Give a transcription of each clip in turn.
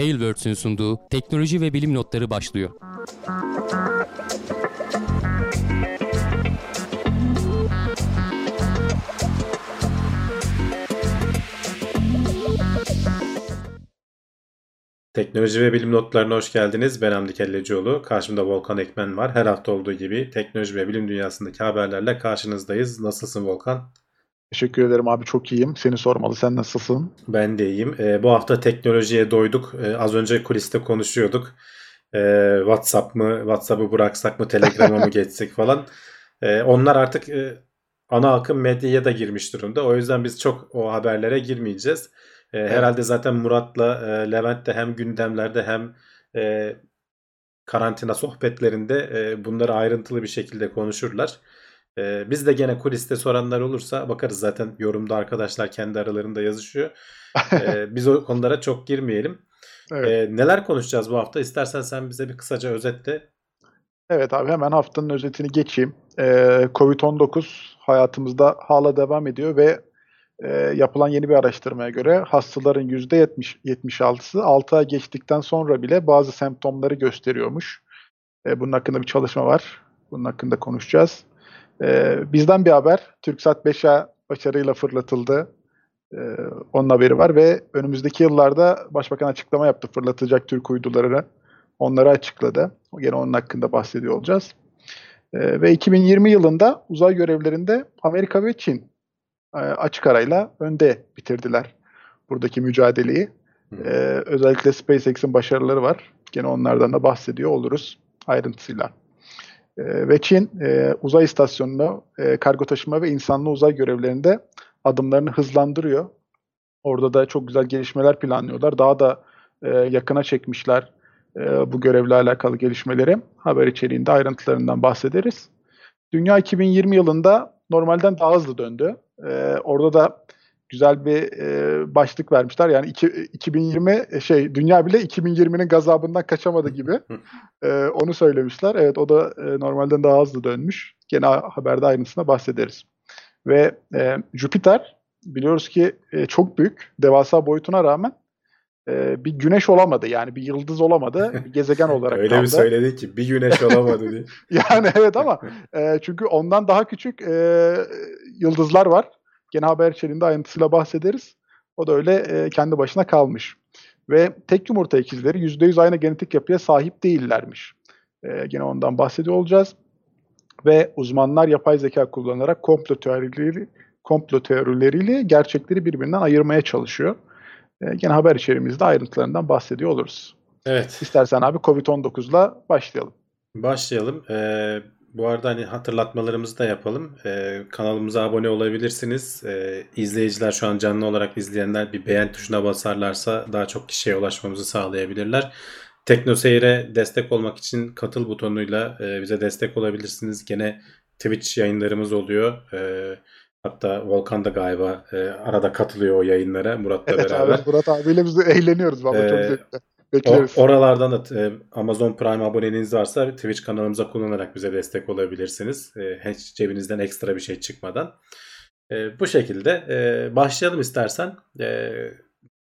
Tailwords'ün sunduğu teknoloji ve bilim notları başlıyor. Teknoloji ve bilim notlarına hoş geldiniz. Ben Hamdi Kellecioğlu. Karşımda Volkan Ekmen var. Her hafta olduğu gibi teknoloji ve bilim dünyasındaki haberlerle karşınızdayız. Nasılsın Volkan? Teşekkür ederim abi çok iyiyim. Seni sormalı. Sen nasılsın? Ben de iyiyim. Ee, bu hafta teknolojiye doyduk. Ee, az önce kuliste konuşuyorduk. Ee, WhatsApp mı, WhatsApp'ı bıraksak mı, Telegram'a mı geçsek falan. Ee, onlar artık e, ana akım medyaya da girmiş durumda. O yüzden biz çok o haberlere girmeyeceğiz. E, herhalde zaten Murat'la e, Levent de hem gündemlerde hem e, karantina sohbetlerinde e, bunları ayrıntılı bir şekilde konuşurlar. E, biz de gene kuliste soranlar olursa bakarız zaten yorumda arkadaşlar kendi aralarında yazışıyor. e, biz o konulara çok girmeyelim. Evet. E, neler konuşacağız bu hafta? İstersen sen bize bir kısaca özetle. Evet abi hemen haftanın özetini geçeyim. Ee, Covid-19 hayatımızda hala devam ediyor ve e, yapılan yeni bir araştırmaya göre hastaların %76'sı 6 ay geçtikten sonra bile bazı semptomları gösteriyormuş. E, bunun hakkında bir çalışma var. Bunun hakkında konuşacağız. E, bizden bir haber. TürkSat 5'e başarıyla fırlatıldı. E, onun haberi var ve önümüzdeki yıllarda Başbakan açıklama yaptı fırlatacak Türk uydularını. Onları açıkladı. Gene onun hakkında bahsediyor olacağız. E, ve 2020 yılında uzay görevlerinde Amerika ve Çin e, açık arayla önde bitirdiler buradaki mücadeleyi. Ee, özellikle SpaceX'in başarıları var. Gene onlardan da bahsediyor oluruz ayrıntısıyla. Ee, ve Çin e, uzay istasyonuna e, kargo taşıma ve insanlı uzay görevlerinde adımlarını hızlandırıyor. Orada da çok güzel gelişmeler planlıyorlar. Daha da e, yakına çekmişler e, bu görevle alakalı gelişmeleri. Haber içeriğinde ayrıntılarından bahsederiz. Dünya 2020 yılında normalden daha hızlı döndü. E, orada da güzel bir e, başlık vermişler. Yani iki, 2020 e, şey dünya bile 2020'nin gazabından kaçamadı gibi. e, onu söylemişler. Evet o da e, normalden daha hızlı dönmüş. Gene haberde ayrıntısına bahsederiz. Ve e, Jüpiter biliyoruz ki e, çok büyük, devasa boyutuna rağmen e, bir güneş olamadı. Yani bir yıldız olamadı. Bir gezegen olarak Öyle kaldı. bir söyledi ki bir güneş olamadı diye. yani evet ama e, çünkü ondan daha küçük e, yıldızlar var. Gene haber içeriğinde ayrıntısıyla bahsederiz. O da öyle e, kendi başına kalmış. Ve tek yumurta ikizleri %100 aynı genetik yapıya sahip değillermiş. E, gene ondan bahsediyor olacağız. Ve uzmanlar yapay zeka kullanarak komplo teorileri, komplo teorileriyle gerçekleri birbirinden ayırmaya çalışıyor. E, gene haber içeriğimizde ayrıntılarından bahsediyor oluruz. Evet. İstersen abi Covid-19'la başlayalım. Başlayalım. Ee, bu arada hani hatırlatmalarımızı da yapalım. Ee, kanalımıza abone olabilirsiniz. Ee, izleyiciler şu an canlı olarak izleyenler bir beğen tuşuna basarlarsa daha çok kişiye ulaşmamızı sağlayabilirler. Tekno Seyir'e destek olmak için katıl butonuyla e, bize destek olabilirsiniz. Gene Twitch yayınlarımız oluyor. E, hatta Volkan da galiba e, arada katılıyor o yayınlara Murat'la evet, beraber. Evet Murat abiyle biz eğleniyoruz. Valla çok zevkli. Bekleriz. O, oralardan da e, Amazon Prime aboneliğiniz varsa Twitch kanalımıza kullanarak bize destek olabilirsiniz. E, hiç cebinizden ekstra bir şey çıkmadan. E, bu şekilde e, başlayalım istersen. E,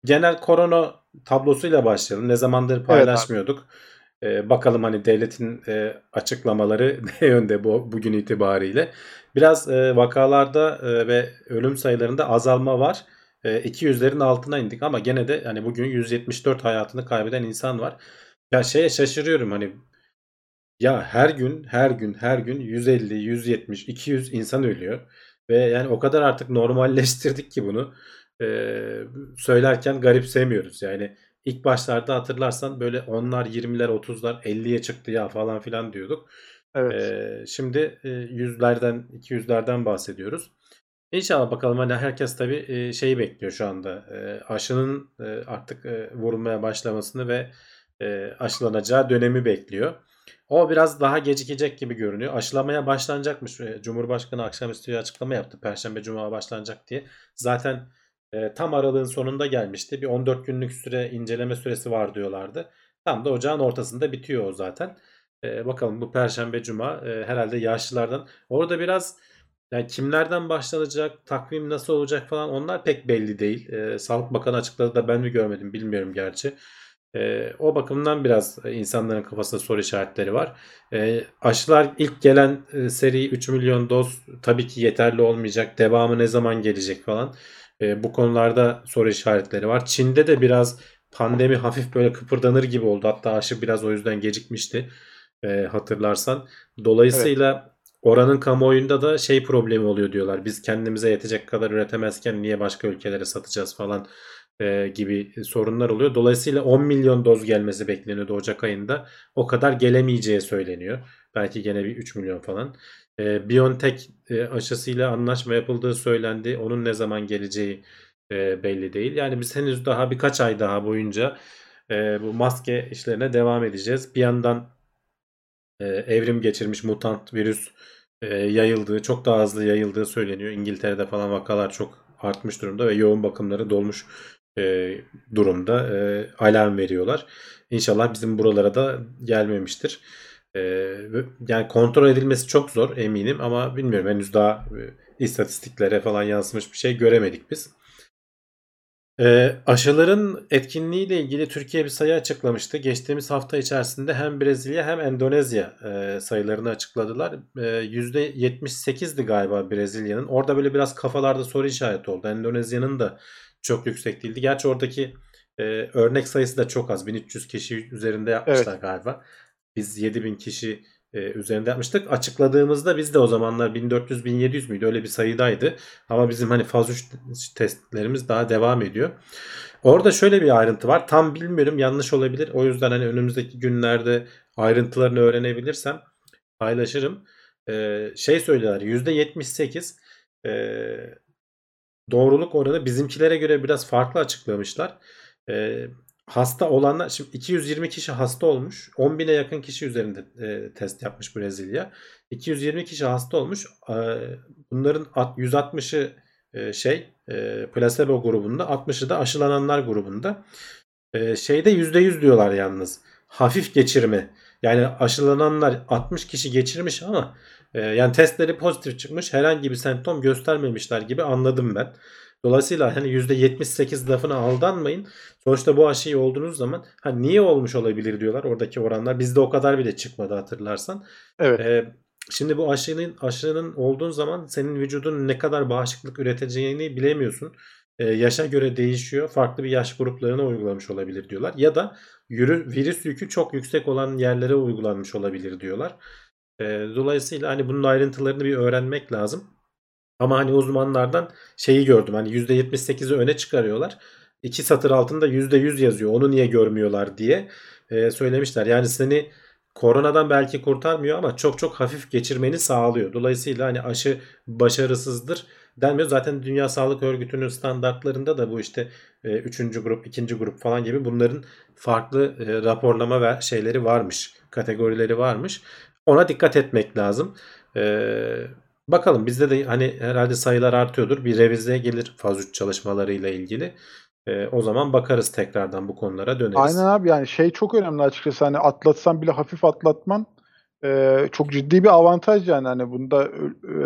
genel korona tablosuyla başlayalım. Ne zamandır paylaşmıyorduk. Evet, e, bakalım hani devletin e, açıklamaları ne yönde bu bugün itibariyle. Biraz e, vakalarda e, ve ölüm sayılarında azalma var. 200'lerin altına indik ama gene de hani bugün 174 hayatını kaybeden insan var. Ya şeye şaşırıyorum hani ya her gün her gün her gün 150, 170, 200 insan ölüyor. Ve yani o kadar artık normalleştirdik ki bunu. Ee, söylerken garipsemiyoruz. Yani ilk başlarda hatırlarsan böyle onlar 20'ler 30'lar 50'ye çıktı ya falan filan diyorduk. Evet. Ee, şimdi yüzlerden 200'lerden bahsediyoruz. İnşallah bakalım hani herkes tabii şeyi bekliyor şu anda. Aşının artık vurulmaya başlamasını ve aşılanacağı dönemi bekliyor. O biraz daha gecikecek gibi görünüyor. Aşılamaya başlanacakmış. Cumhurbaşkanı akşamüstü açıklama yaptı. Perşembe cuma başlanacak diye. Zaten tam aralığın sonunda gelmişti. Bir 14 günlük süre inceleme süresi var diyorlardı. Tam da ocağın ortasında bitiyor o zaten. Bakalım bu perşembe cuma herhalde yaşlılardan. Orada biraz yani kimlerden başlanacak, takvim nasıl olacak falan onlar pek belli değil. Ee, Sağlık Bakanı açıkladı da ben mi görmedim bilmiyorum gerçi. E, o bakımdan biraz insanların kafasında soru işaretleri var. E, aşılar ilk gelen e, seri 3 milyon doz tabii ki yeterli olmayacak. Devamı ne zaman gelecek falan. E, bu konularda soru işaretleri var. Çin'de de biraz pandemi hafif böyle kıpırdanır gibi oldu. Hatta aşı biraz o yüzden gecikmişti. E, hatırlarsan. Dolayısıyla oranın kamuoyunda da şey problemi oluyor diyorlar. Biz kendimize yetecek kadar üretemezken niye başka ülkelere satacağız falan e, gibi sorunlar oluyor. Dolayısıyla 10 milyon doz gelmesi bekleniyordu Ocak ayında. O kadar gelemeyeceği söyleniyor. Belki gene bir 3 milyon falan. E, BioNTech e, aşısıyla anlaşma yapıldığı söylendi. Onun ne zaman geleceği e, belli değil. Yani biz henüz daha birkaç ay daha boyunca e, bu maske işlerine devam edeceğiz. Bir yandan e, evrim geçirmiş mutant virüs e, yayıldığı, çok daha hızlı yayıldığı söyleniyor. İngiltere'de falan vakalar çok artmış durumda ve yoğun bakımları dolmuş e, durumda. E, alarm veriyorlar. İnşallah bizim buralara da gelmemiştir. E, yani kontrol edilmesi çok zor eminim ama bilmiyorum henüz daha e, istatistiklere falan yansımış bir şey göremedik biz. E, aşıların etkinliğiyle ilgili Türkiye bir sayı açıklamıştı. Geçtiğimiz hafta içerisinde hem Brezilya hem Endonezya e, sayılarını açıkladılar. E, %78'di galiba Brezilya'nın. Orada böyle biraz kafalarda soru işareti oldu. Endonezya'nın da çok yüksek değildi. Gerçi oradaki e, örnek sayısı da çok az. 1300 kişi üzerinde yapmışlar evet. galiba. Biz 7000 kişi e, üzerinde yapmıştık. Açıkladığımızda biz de o zamanlar 1400-1700 müydü öyle bir sayıdaydı. Ama bizim hani faz 3 testlerimiz daha devam ediyor. Orada şöyle bir ayrıntı var. Tam bilmiyorum yanlış olabilir. O yüzden hani önümüzdeki günlerde ayrıntılarını öğrenebilirsem paylaşırım. Ee, şey söylüyorlar %78 e, doğruluk oranı bizimkilere göre biraz farklı açıklamışlar. Ee, hasta olanlar şimdi 220 kişi hasta olmuş. 10 bine yakın kişi üzerinde e, test yapmış Brezilya. 220 kişi hasta olmuş. E, bunların 160'ı e, şey e, placebo grubunda 60'ı da aşılananlar grubunda. E, şeyde %100 diyorlar yalnız. Hafif geçirme. Yani aşılananlar 60 kişi geçirmiş ama e, yani testleri pozitif çıkmış. Herhangi bir semptom göstermemişler gibi anladım ben. Dolayısıyla hani %78 lafına aldanmayın. Sonuçta bu aşıyı olduğunuz zaman ha niye olmuş olabilir diyorlar oradaki oranlar. Bizde o kadar bile çıkmadı hatırlarsan. Evet. Ee, şimdi bu aşının aşının olduğun zaman senin vücudun ne kadar bağışıklık üreteceğini bilemiyorsun. Ee, yaşa göre değişiyor. Farklı bir yaş gruplarına uygulamış olabilir diyorlar. Ya da yürü, virüs yükü çok yüksek olan yerlere uygulanmış olabilir diyorlar. Ee, dolayısıyla hani bunun ayrıntılarını bir öğrenmek lazım. Ama hani uzmanlardan şeyi gördüm. Hani %78'i öne çıkarıyorlar. İki satır altında %100 yazıyor. Onu niye görmüyorlar diye e, söylemişler. Yani seni koronadan belki kurtarmıyor ama çok çok hafif geçirmeni sağlıyor. Dolayısıyla hani aşı başarısızdır denmiyor. Zaten Dünya Sağlık Örgütü'nün standartlarında da bu işte 3. E, grup, 2. grup falan gibi bunların farklı e, raporlama ve şeyleri varmış. Kategorileri varmış. Ona dikkat etmek lazım. Eee Bakalım bizde de hani herhalde sayılar artıyordur. Bir revize gelir faz 3 çalışmalarıyla ilgili. E, o zaman bakarız tekrardan bu konulara döneriz. Aynen abi yani şey çok önemli açıkçası hani atlatsan bile hafif atlatman e, çok ciddi bir avantaj yani hani bunda e,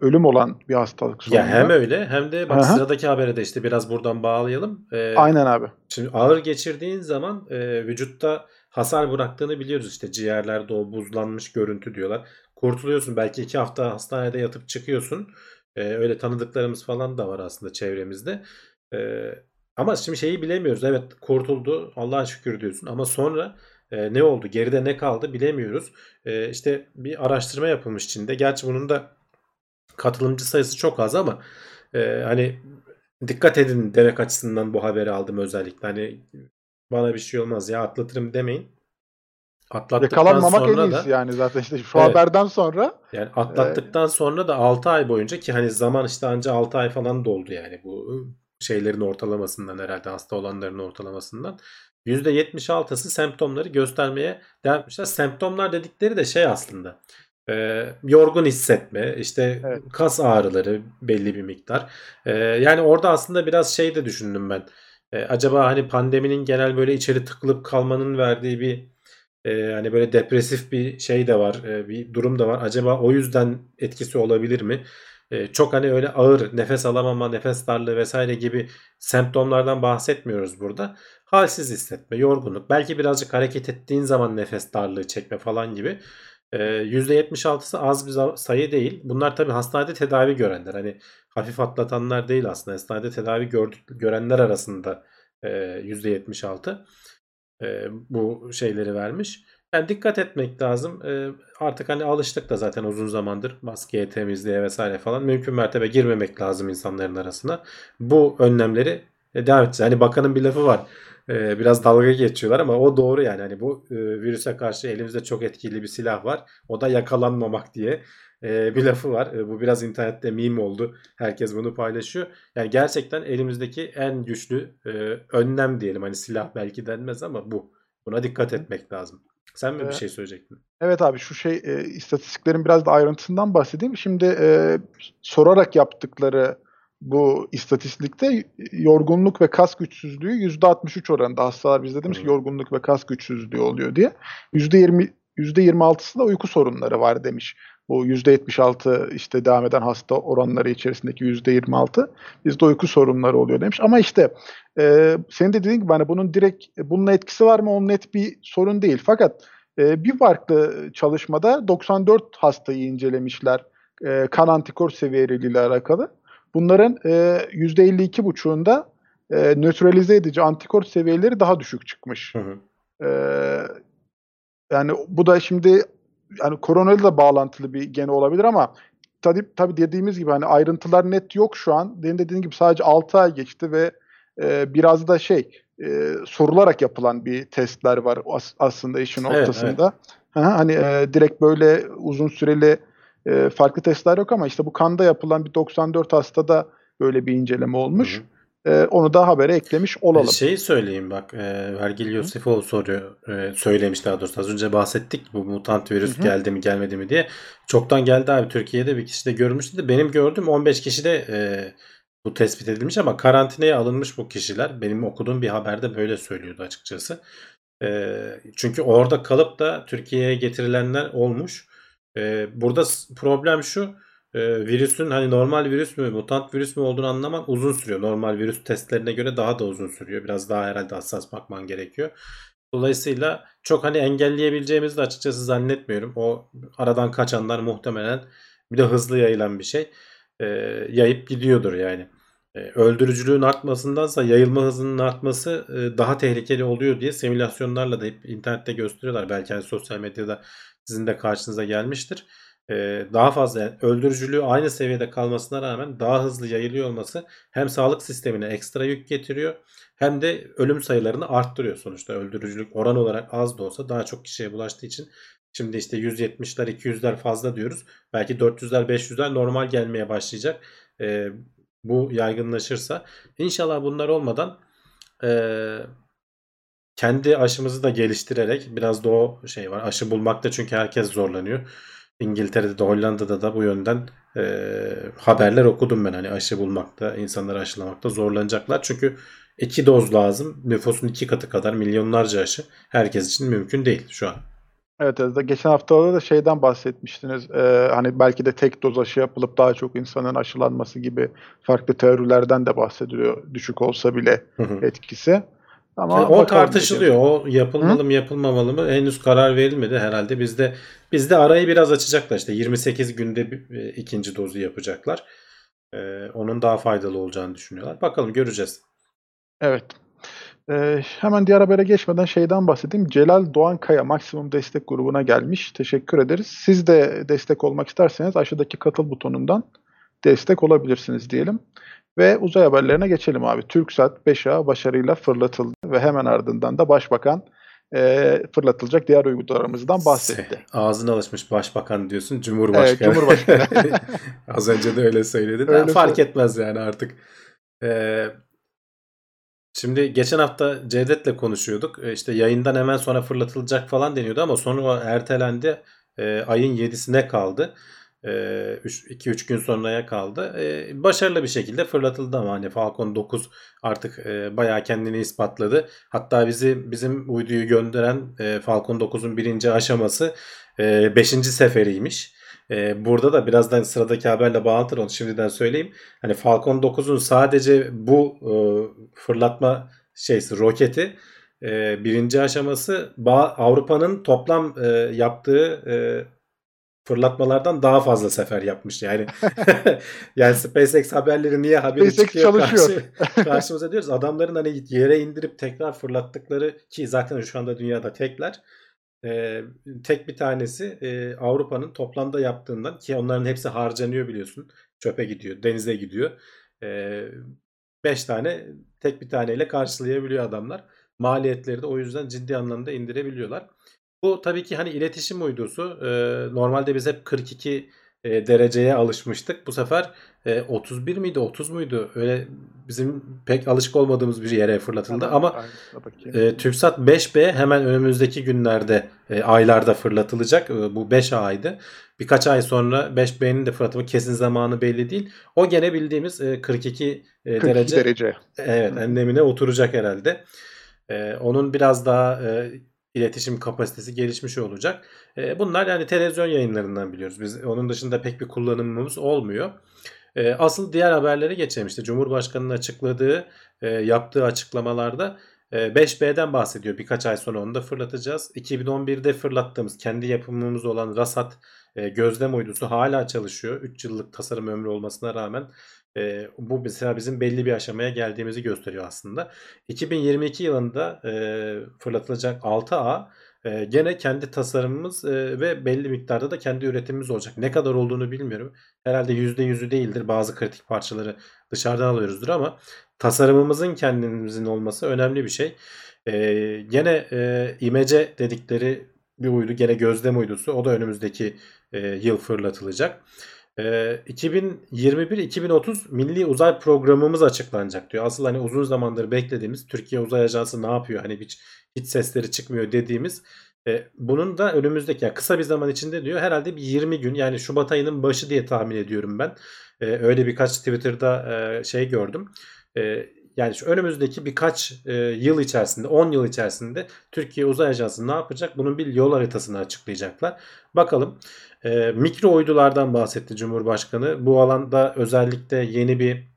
ölüm olan bir hastalık sonunda. Ya hem öyle hem de bak Aha. sıradaki habere de işte biraz buradan bağlayalım. E, Aynen abi. Şimdi ağır geçirdiğin zaman e, vücutta hasar bıraktığını biliyoruz işte ciğerlerde o buzlanmış görüntü diyorlar kurtuluyorsun. Belki iki hafta hastanede yatıp çıkıyorsun. E, öyle tanıdıklarımız falan da var aslında çevremizde. E, ama şimdi şeyi bilemiyoruz. Evet kurtuldu Allah'a şükür diyorsun. Ama sonra e, ne oldu? Geride ne kaldı bilemiyoruz. E, işte bir araştırma yapılmış Çin'de. Gerçi bunun da katılımcı sayısı çok az ama e, hani dikkat edin demek açısından bu haberi aldım özellikle. Hani bana bir şey olmaz ya atlatırım demeyin. Atlattıktan Yakalanmamak sonra en iyisi da, yani zaten işte şu evet, haberden sonra. Yani atlattıktan e, sonra da 6 ay boyunca ki hani zaman işte anca 6 ay falan doldu yani bu şeylerin ortalamasından herhalde hasta olanların ortalamasından. %76'sı semptomları göstermeye devam etmişler. Semptomlar dedikleri de şey aslında. E, yorgun hissetme, işte evet. kas ağrıları belli bir miktar. E, yani orada aslında biraz şey de düşündüm ben. E, acaba hani pandeminin genel böyle içeri tıkılıp kalmanın verdiği bir e, hani böyle depresif bir şey de var, e, bir durum da var. Acaba o yüzden etkisi olabilir mi? e, çok hani öyle ağır nefes alamama, nefes darlığı vesaire gibi semptomlardan bahsetmiyoruz burada. Halsiz hissetme, yorgunluk, belki birazcık hareket ettiğin zaman nefes darlığı çekme falan gibi. E, %76'sı az bir sayı değil. Bunlar tabii hastanede tedavi görenler. Hani hafif atlatanlar değil aslında. Hastanede tedavi gördük, görenler arasında e, %76 e, bu şeyleri vermiş. Yani dikkat etmek lazım. E, artık hani alıştık da zaten uzun zamandır maskeye, temizliğe vesaire falan. Mümkün mertebe girmemek lazım insanların arasına. Bu önlemleri e, devam edeceğiz. Hani bakanın bir lafı var. E, biraz dalga geçiyorlar ama o doğru yani. Hani bu e, virüse karşı elimizde çok etkili bir silah var. O da yakalanmamak diye e, bir lafı var. E, bu biraz internette meme oldu. Herkes bunu paylaşıyor. Yani gerçekten elimizdeki en güçlü e, önlem diyelim. Hani silah belki denmez ama bu. Buna dikkat etmek lazım. Sen mi bir Evet. şey söyleyecektin? Evet abi şu şey e, istatistiklerin biraz da ayrıntısından bahsedeyim. Şimdi e, sorarak yaptıkları bu istatistikte yorgunluk ve kas güçsüzlüğü %63 oranında hastalar biz demiş ki yorgunluk ve kas güçsüzlüğü oluyor diye. %20 %26'sı da uyku sorunları var demiş. Bu %76 işte devam eden hasta oranları içerisindeki %26 bizde uyku sorunları oluyor demiş. Ama işte e, senin de dediğin gibi hani bunun direkt bunun etkisi var mı? Onun net bir sorun değil. Fakat e, bir farklı çalışmada 94 hastayı incelemişler e, kan antikor seviyeleriyle alakalı. Bunların e, %52,5'unda e, nötralize edici antikor seviyeleri daha düşük çıkmış. Hı hı. E, yani bu da şimdi yani koronayla da bağlantılı bir gene olabilir ama tabii, tabii dediğimiz gibi hani ayrıntılar net yok şu an. Senin dediğin gibi sadece 6 ay geçti ve e, biraz da şey e, sorularak yapılan bir testler var as- aslında işin Evet, ortasında. Hı hı, Hani e, direkt böyle uzun süreli e, farklı testler yok ama işte bu kanda yapılan bir 94 hastada böyle bir inceleme olmuş. Hı hı. E, onu da habere eklemiş olalım. Şeyi söyleyeyim bak. E, Vergil Yosifov soruyor. E, söylemiş daha doğrusu. Az önce bahsettik bu mutant virüs Hı hı. geldi mi gelmedi mi diye. Çoktan geldi abi. Türkiye'de bir kişi de görmüştü de benim gördüğüm 15 kişi de e, bu tespit edilmiş ama karantinaya alınmış bu kişiler. Benim okuduğum bir haberde böyle söylüyordu açıkçası. E, çünkü orada kalıp da Türkiye'ye getirilenler olmuş. E, burada problem şu. E, virüsün hani normal virüs mü mutant virüs mü olduğunu anlaman uzun sürüyor. Normal virüs testlerine göre daha da uzun sürüyor. Biraz daha herhalde hassas bakman gerekiyor. Dolayısıyla çok hani engelleyebileceğimizi de açıkçası zannetmiyorum. O aradan kaçanlar muhtemelen bir de hızlı yayılan bir şey. E, yayıp gidiyordur yani. E, öldürücülüğün artmasındansa yayılma hızının artması e, daha tehlikeli oluyor diye simülasyonlarla da hep internette gösteriyorlar. Belki hani sosyal medyada sizin de karşınıza gelmiştir. E, daha fazla öldürücülüğü aynı seviyede kalmasına rağmen daha hızlı yayılıyor olması hem sağlık sistemine ekstra yük getiriyor hem de ölüm sayılarını arttırıyor sonuçta. Öldürücülük oran olarak az da olsa daha çok kişiye bulaştığı için şimdi işte 170'ler 200'ler fazla diyoruz. Belki 400'ler 500'ler normal gelmeye başlayacak. E, bu yaygınlaşırsa. İnşallah bunlar olmadan e, kendi aşımızı da geliştirerek biraz da o şey var. Aşı bulmakta çünkü herkes zorlanıyor. İngiltere'de de Hollanda'da da bu yönden e, haberler okudum ben. Hani aşı bulmakta, insanları aşılamakta zorlanacaklar. Çünkü iki doz lazım. Nüfusun iki katı kadar milyonlarca aşı herkes için mümkün değil şu an. Evet, evet. Geçen haftalarda da şeyden bahsetmiştiniz. Ee, hani belki de tek doz aşı yapılıp daha çok insanın aşılanması gibi farklı teorilerden de bahsediliyor. Düşük olsa bile etkisi. Ama Yani o tartışılıyor. O yapılmalı Hı? mı yapılmamalı mı henüz karar verilmedi herhalde. Bizde bizde arayı biraz açacaklar işte 28 günde bir, e, ikinci dozu yapacaklar. Ee, onun daha faydalı olacağını düşünüyorlar. Bakalım göreceğiz. Evet. Ee, hemen diğer habere geçmeden şeyden bahsedeyim. Celal Doğan Kaya maksimum destek grubuna gelmiş. Teşekkür ederiz. Siz de destek olmak isterseniz aşağıdaki katıl butonundan destek olabilirsiniz diyelim. Ve uzay haberlerine geçelim abi. TürkSat 5A başarıyla fırlatıldı ve hemen ardından da Başbakan e, fırlatılacak diğer uygulamalarımızdan bahsetti. Ağzına alışmış başbakan diyorsun. Cumhurbaşkanı. Evet, Cumhurbaşkanı. Az önce de öyle söyledin. Öyle Ha, fark etmez yani artık. Ee, şimdi geçen hafta Cevdet'le konuşuyorduk. Ee, İşte yayından hemen sonra fırlatılacak falan deniyordu ama sonra ertelendi. Ee, ayın 7'sine kaldı. 2-3 gün sonraya kaldı. Ee, başarılı bir şekilde fırlatıldı ama hani Falcon 9 artık e, bayağı kendini ispatladı. Hatta bizi bizim uyduyu gönderen e, Falcon 9'un birinci aşaması 5. seferiymiş. e, burada da birazdan sıradaki haberle bağlantılı onu şimdiden söyleyeyim. Hani Falcon 9'un sadece bu fırlatma şeysi roketi birinci aşaması Avrupa'nın toplam yaptığı fırlatmalardan daha fazla sefer yapmış. Yani yani SpaceX haberleri niye haberi SpaceX çıkıyor çalışıyor. karşı- karşımıza diyoruz. Adamların hani yere indirip tekrar fırlattıkları ki zaten şu anda dünyada tekler. e, tek bir tanesi e, Avrupa'nın toplamda yaptığından ki onların hepsi harcanıyor biliyorsun. Çöpe gidiyor, denize gidiyor. 5 tane tek bir taneyle karşılayabiliyor adamlar. Maliyetleri de o yüzden ciddi anlamda indirebiliyorlar. Bu tabii ki hani iletişim uydusu. e, normalde biz hep 42 e, dereceye alışmıştık. Bu sefer e, 31 miydi 30 muydu? Öyle bizim pek alışık olmadığımız bir yere fırlatıldı. Hemen Ama bakayım. e, TürkSat 5B hemen önümüzdeki günlerde e, aylarda fırlatılacak. E, bu 5 aydı. Birkaç ay sonra 5B'nin de fırlatımı kesin zamanı belli değil. O gene bildiğimiz e, 42, e, 42 derece derece. Evet, Hı. enlemine oturacak herhalde. Ee, onun biraz daha e, iletişim kapasitesi gelişmiş olacak. E, bunlar yani televizyon yayınlarından biliyoruz. Biz onun dışında pek bir kullanımımız olmuyor. E, asıl diğer haberlere geçelim. İşte Cumhurbaşkanı'nın açıkladığı, e, yaptığı açıklamalarda e, 5B'den bahsediyor. Birkaç ay sonra onu da fırlatacağız. 2011'de fırlattığımız kendi yapımımız olan Rasat e, gözlem uydusu hala çalışıyor. 3 yıllık tasarım ömrü olmasına rağmen e, bu mesela bizim belli bir aşamaya geldiğimizi gösteriyor aslında. 2022 yılında e, fırlatılacak 6A e, gene kendi tasarımımız e, ve belli miktarda da kendi üretimimiz olacak. Ne kadar olduğunu bilmiyorum. Herhalde %100'ü değildir. Bazı kritik parçaları dışarıdan alıyoruzdur ama tasarımımızın kendimizin olması önemli bir şey. E, gene e, imece dedikleri bir uydu gene gözlem uydusu. O da önümüzdeki e, yıl fırlatılacak. Ee, 2021-2030 Milli Uzay Programımız açıklanacak diyor. Asıl hani uzun zamandır beklediğimiz Türkiye Uzay Ajansı ne yapıyor? Hani hiç, hiç sesleri çıkmıyor dediğimiz. e, bunun da önümüzdeki yani kısa bir zaman içinde diyor. Herhalde bir 20 gün yani Şubat ayının başı diye tahmin ediyorum ben. E, öyle birkaç Twitter'da e, şey gördüm. E, yani şu önümüzdeki birkaç e, yıl içerisinde 10 yıl içerisinde Türkiye Uzay Ajansı ne yapacak? Bunun bir yol haritasını açıklayacaklar. Bakalım. E, mikro uydulardan bahsetti Cumhurbaşkanı. Bu alanda özellikle yeni bir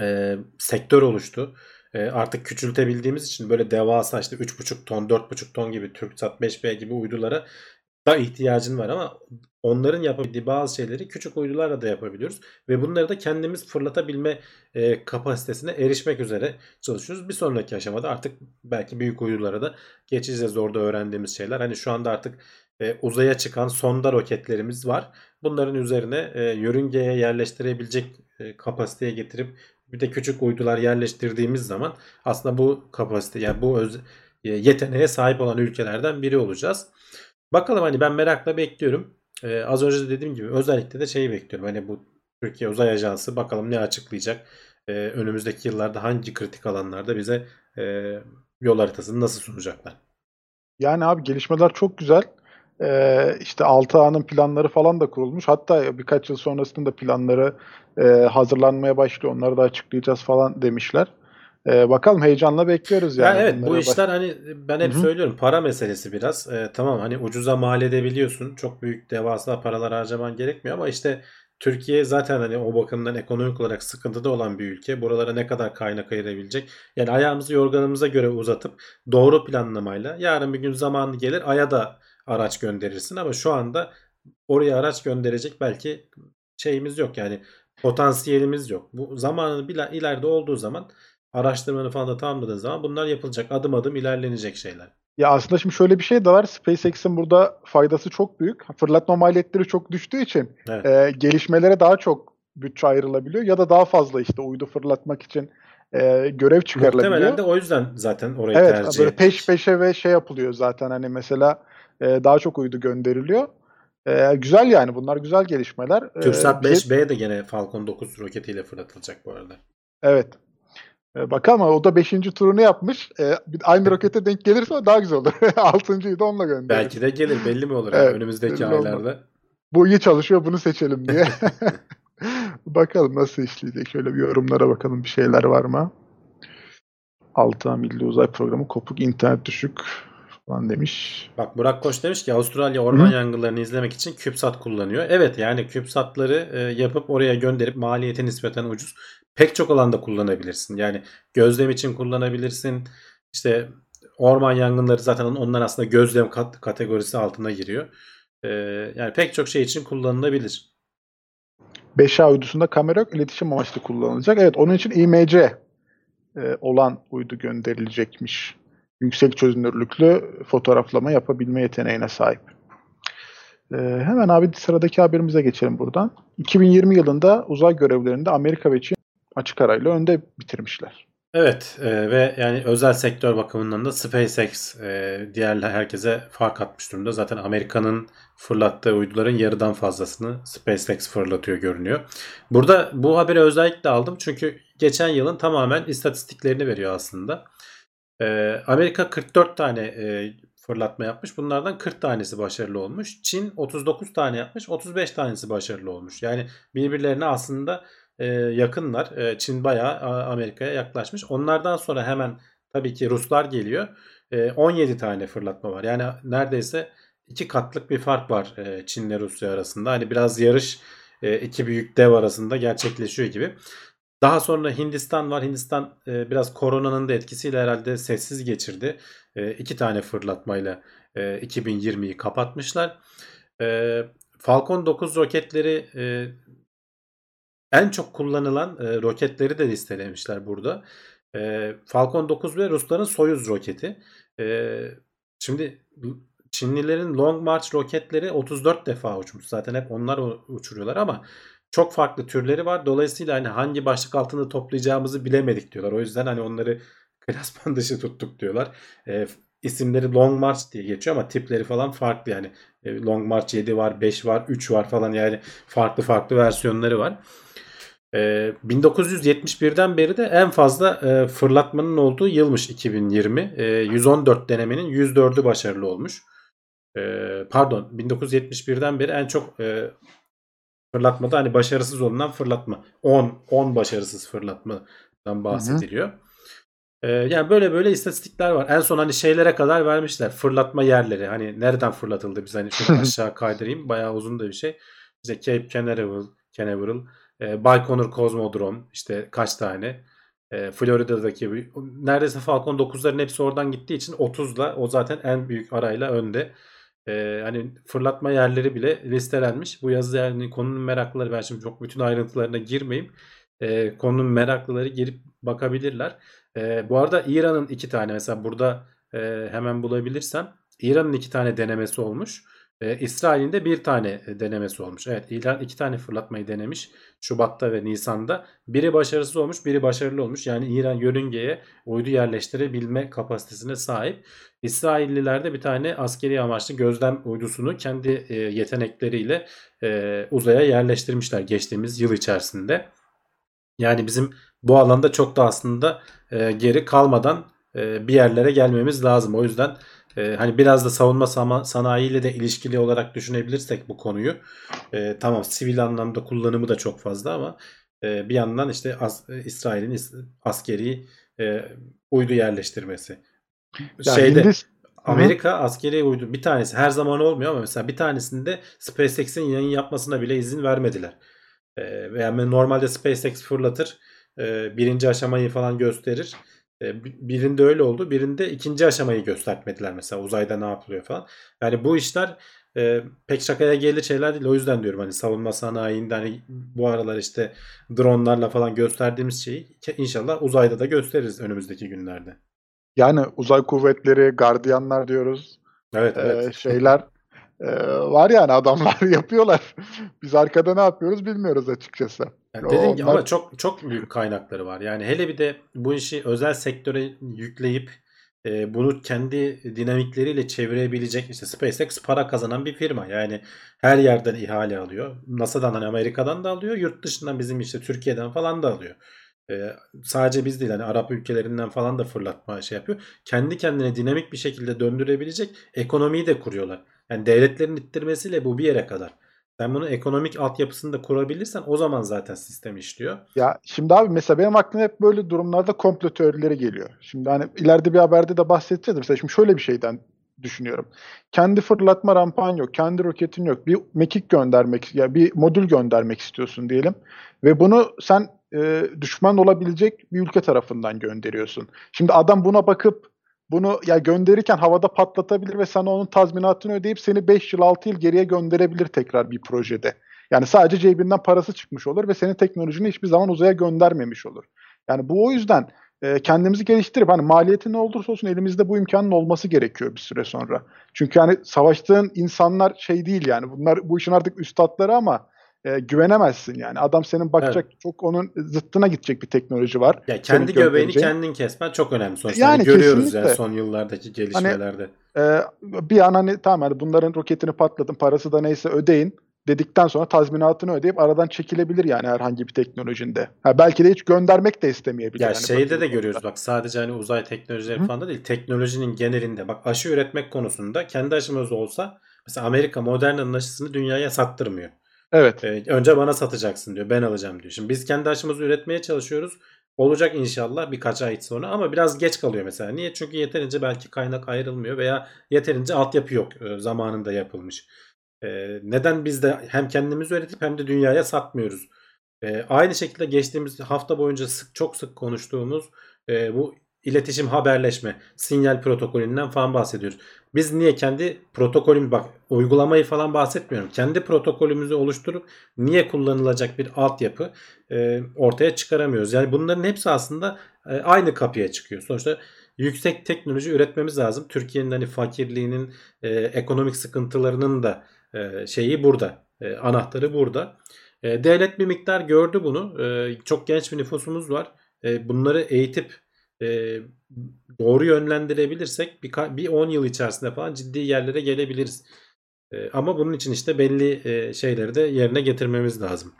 e, sektör oluştu. E, artık küçültebildiğimiz için böyle devasa işte 3,5 ton, 4,5 ton gibi TürkSat 5B gibi uydulara da ihtiyacın var ama onların yapabildiği bazı şeyleri küçük uydularla da yapabiliyoruz ve bunları da kendimiz fırlatabilme e, kapasitesine erişmek üzere çalışıyoruz. Bir sonraki aşamada artık belki büyük uydulara da geçeceğiz orada öğrendiğimiz şeyler. Hani şu anda artık e, uzaya çıkan sonda roketlerimiz var. Bunların üzerine e, yörüngeye yerleştirebilecek e, kapasiteye getirip bir de küçük uydular yerleştirdiğimiz zaman aslında bu kapasite yani bu öz, e, yeteneğe sahip olan ülkelerden biri olacağız. Bakalım hani ben merakla bekliyorum. Ee, az önce de dediğim gibi özellikle de şeyi bekliyorum. Hani bu Türkiye Uzay Ajansı bakalım ne açıklayacak. Ee, önümüzdeki yıllarda hangi kritik alanlarda bize e, yol haritasını nasıl sunacaklar. Yani abi gelişmeler çok güzel. Ee, işte 6A'nın planları falan da kurulmuş. Hatta birkaç yıl sonrasında da planları e, hazırlanmaya başlıyor. Onları da açıklayacağız falan demişler. Ee, bakalım heyecanla bekliyoruz yani. Ya evet bu işler hani ben hep Hı hı. söylüyorum para meselesi biraz. Ee, tamam hani ucuza mal edebiliyorsun. Çok büyük devasa paralar harcaman gerekmiyor ama işte Türkiye zaten hani o bakımdan ekonomik olarak sıkıntıda olan bir ülke. Buralara ne kadar kaynak ayırabilecek? Yani ayağımızı yorganımıza göre uzatıp doğru planlamayla yarın bir gün zamanı gelir Ay'a da araç gönderirsin ama şu anda oraya araç gönderecek belki şeyimiz yok yani potansiyelimiz yok. Bu zamanı ileride olduğu zaman araştırmanı falan da tamamladığın zaman bunlar yapılacak. Adım adım ilerlenecek şeyler. Ya aslında şimdi şöyle bir şey de var. SpaceX'in burada faydası çok büyük. Fırlatma maliyetleri çok düştüğü için Evet. e, gelişmelere daha çok bütçe ayrılabiliyor ya da daha fazla işte uydu fırlatmak için e, görev çıkarılabiliyor. Muhtemelen de o yüzden zaten orayı Evet tercih etmiş. peş peşe ve şey yapılıyor zaten hani mesela e, daha çok uydu gönderiliyor. E, güzel yani bunlar güzel gelişmeler. TürkSat bize- 5B de gene Falcon 9 roketiyle fırlatılacak bu arada. Evet. E, bakalım ama o da 5. turunu yapmış. E, aynı rokete denk gelirse daha güzel olur. 6.yı da onunla gönderir. Belki de gelir belli mi olur Evet, yani önümüzdeki aylarda. Bu iyi çalışıyor bunu seçelim diye. bakalım nasıl işleyecek. Şöyle bir yorumlara bakalım bir şeyler var mı? 6 Milli Uzay Programı kopuk internet düşük falan demiş. Bak Burak Koç demiş ki Avustralya orman Hı. yangınlarını izlemek için CubeSat kullanıyor. Evet yani CubeSat'ları e, yapıp oraya gönderip maliyeti nispeten ucuz. Pek çok alanda kullanabilirsin. Yani gözlem için kullanabilirsin. İşte orman yangınları zaten onlar aslında gözlem kat- kategorisi altına giriyor. E, yani pek çok şey için kullanılabilir. 5A uydusunda kamera yok. iletişim amaçlı kullanılacak. Evet onun için IMC e, olan uydu gönderilecekmiş. Yüksek çözünürlüklü fotoğraflama yapabilme yeteneğine sahip. E, hemen abi sıradaki haberimize geçelim buradan. 2020 yılında uzay görevlerinde Amerika ve Çin açık arayla önde bitirmişler. Evet e, ve yani özel sektör bakımından da SpaceX e, diğer herkese fark atmış durumda. Zaten Amerika'nın fırlattığı uyduların yarıdan fazlasını SpaceX fırlatıyor görünüyor. Burada bu haberi özellikle aldım çünkü geçen yılın tamamen istatistiklerini veriyor aslında. E, Amerika 44 tane e, fırlatma yapmış. Bunlardan 40 tanesi başarılı olmuş. Çin 39 tane yapmış. 35 tanesi başarılı olmuş. Yani birbirlerine aslında e, yakınlar. E, Çin bayağı Amerika'ya yaklaşmış. Onlardan sonra hemen tabii ki Ruslar geliyor. E, 17 tane fırlatma var. Yani neredeyse iki katlık bir fark var e, Çin ile Rusya arasında. Hani biraz yarış e, iki büyük dev arasında gerçekleşiyor gibi. Daha sonra Hindistan var. Hindistan e, biraz koronanın da etkisiyle herhalde sessiz geçirdi. E, iki tane fırlatmayla e, 2020'yi kapatmışlar. E, Falcon 9 roketleri e, en çok kullanılan e, roketleri de listelemişler burada. E, Falcon 9 ve Rusların Soyuz roketi. E, şimdi Çinlilerin Long March roketleri 34 defa uçmuş. Zaten hep onlar uçuruyorlar ama çok farklı türleri var. Dolayısıyla hani hangi başlık altında toplayacağımızı bilemedik diyorlar. O yüzden hani onları klasman dışı tuttuk diyorlar. E, isimleri Long March diye geçiyor ama tipleri falan farklı yani. E, Long March 7 var, 5 var, 3 var falan yani farklı farklı versiyonları var. E, 1971'den beri de en fazla e, fırlatmanın olduğu yılmış 2020. E, 114 denemenin 104'ü başarılı olmuş. E, pardon 1971'den beri en çok e, fırlatmada hani başarısız olunan fırlatma. 10 10 başarısız fırlatmadan bahsediliyor. Ee, yani böyle böyle istatistikler var. En son hani şeylere kadar vermişler. Fırlatma yerleri. Hani nereden fırlatıldı biz hani şöyle aşağı kaydırayım. Bayağı uzun da bir şey. İşte Cape Canaveral, Canaveral e, Baikonur Kozmodrome işte kaç tane e, Florida'daki neredeyse Falcon 9'ların hepsi oradan gittiği için 30'la o zaten en büyük arayla önde. Ee, hani fırlatma yerleri bile listelenmiş. Bu yazı yani konunun meraklıları ben şimdi çok bütün ayrıntılarına girmeyeyim. Ee, konunun meraklıları girip bakabilirler. Ee, bu arada İran'ın iki tane mesela burada e, hemen bulabilirsem İran'ın iki tane denemesi olmuş. Ee, İsrail'in de bir tane denemesi olmuş. Evet İran iki tane fırlatmayı denemiş. Şubat'ta ve Nisan'da. Biri başarısız olmuş biri başarılı olmuş. Yani İran yörüngeye uydu yerleştirebilme kapasitesine sahip. İsrailliler de bir tane askeri amaçlı gözlem uydusunu kendi e, yetenekleriyle e, uzaya yerleştirmişler geçtiğimiz yıl içerisinde. Yani bizim bu alanda çok da aslında e, geri kalmadan e, bir yerlere gelmemiz lazım. O yüzden e, hani biraz da savunma sanayiyle de ilişkili olarak düşünebilirsek bu konuyu. E, tamam sivil anlamda kullanımı da çok fazla ama e, bir yandan işte as, İsrail'in askeri e, uydu yerleştirmesi. Ya Şeyde Hindis- Amerika askeri uydu bir tanesi her zaman olmuyor ama mesela bir tanesinde SpaceX'in yayın yapmasına bile izin vermediler. Ee, yani normalde SpaceX fırlatır e, birinci aşamayı falan gösterir. E, birinde öyle oldu. Birinde ikinci aşamayı göstermediler mesela uzayda ne yapılıyor falan. Yani bu işler e, pek şakaya gelir şeyler değil. O yüzden diyorum hani savunma sanayinde hani bu aralar işte dronlarla falan gösterdiğimiz şeyi inşallah uzayda da gösteririz önümüzdeki günlerde. Yani uzay kuvvetleri, gardiyanlar diyoruz. Evet, Ee, evet. şeyler e, var yani adamlar yapıyorlar. Biz arkada ne yapıyoruz bilmiyoruz açıkçası. Yani gibi Onlar- ama çok çok büyük kaynakları var. Yani hele bir de bu işi özel sektöre yükleyip e, bunu kendi dinamikleriyle çevirebilecek işte SpaceX para kazanan bir firma. Yani her yerden ihale alıyor. NASA'dan hani Amerika'dan da alıyor. Yurt dışından bizim işte Türkiye'den falan da alıyor. E, sadece biz değil hani Arap ülkelerinden falan da fırlatma şey yapıyor. Kendi kendine dinamik bir şekilde döndürebilecek ekonomiyi de kuruyorlar. Yani devletlerin ittirmesiyle bu bir yere kadar. Sen bunu ekonomik altyapısını da kurabilirsen o zaman zaten sistem işliyor. Ya şimdi abi mesela benim aklıma hep böyle durumlarda komplo teorileri geliyor. Şimdi hani ileride bir haberde de bahsedeceğiz. Mesela şimdi şöyle bir şeyden düşünüyorum. Kendi fırlatma rampan yok, kendi roketin yok. Bir mekik göndermek, ya bir modül göndermek istiyorsun diyelim ve bunu sen e, düşman olabilecek bir ülke tarafından gönderiyorsun. Şimdi adam buna bakıp bunu ya gönderirken havada patlatabilir ve sana onun tazminatını ödeyip seni 5 yıl 6 yıl geriye gönderebilir tekrar bir projede. Yani sadece cebinden parası çıkmış olur ve senin teknolojini hiçbir zaman uzaya göndermemiş olur. Yani bu o yüzden e, kendimizi geliştirip hani maliyeti ne olursa olsun elimizde bu imkanın olması gerekiyor bir süre sonra. Çünkü hani savaştığın insanlar şey değil yani bunlar bu işin artık üstadları ama e, güvenemezsin yani. Adam senin bakacak çok onun zıttına gidecek bir teknoloji var. Ya kendi Senin göbeğini kendin kesmen çok önemli sonuçta. Yani Yani görüyoruz kesinlikle. yani son yıllardaki gelişmelerde. Ee, bir an hani tamam hani bunların roketini patlatın parası da neyse ödeyin dedikten sonra tazminatını ödeyip aradan çekilebilir yani herhangi bir teknolojinde. Ha, belki de hiç göndermek de istemeyebilir. Ya yani şeyde de görüyoruz bak sadece hani uzay teknolojileri Hı. falan da değil teknolojinin genelinde bak aşı üretmek konusunda kendi aşımız olsa mesela Amerika Moderna'nın aşısını dünyaya sattırmıyor. Evet. Ee, önce bana satacaksın diyor ben alacağım diyor. Şimdi biz kendi aşımızı üretmeye çalışıyoruz. Olacak inşallah birkaç ay sonra ama biraz geç kalıyor mesela. Niye? Çünkü yeterince belki kaynak ayrılmıyor veya yeterince altyapı yok e, zamanında yapılmış. Ee, neden biz de hem kendimiz üretip hem de dünyaya satmıyoruz? Ee, aynı şekilde geçtiğimiz hafta boyunca sık çok sık konuştuğumuz e, bu iletişim haberleşme sinyal protokolünden falan bahsediyoruz. Biz niye kendi protokolümüz bak uygulamayı falan bahsetmiyorum. Kendi protokolümüzü oluşturup niye kullanılacak bir altyapı e, ortaya çıkaramıyoruz. Yani bunların hepsi aslında e, aynı kapıya çıkıyor. Sonuçta yüksek teknoloji üretmemiz lazım. Türkiye'nin hani fakirliğinin, e, ekonomik sıkıntılarının da e, şeyi burada. E, anahtarı burada. E, devlet bir miktar gördü bunu. E, çok genç bir nüfusumuz var. E, bunları eğitip e, doğru yönlendirebilirsek bir, bir 10 yıl içerisinde falan ciddi yerlere gelebiliriz. E, ama bunun için işte belli e, şeyleri de yerine getirmemiz lazım.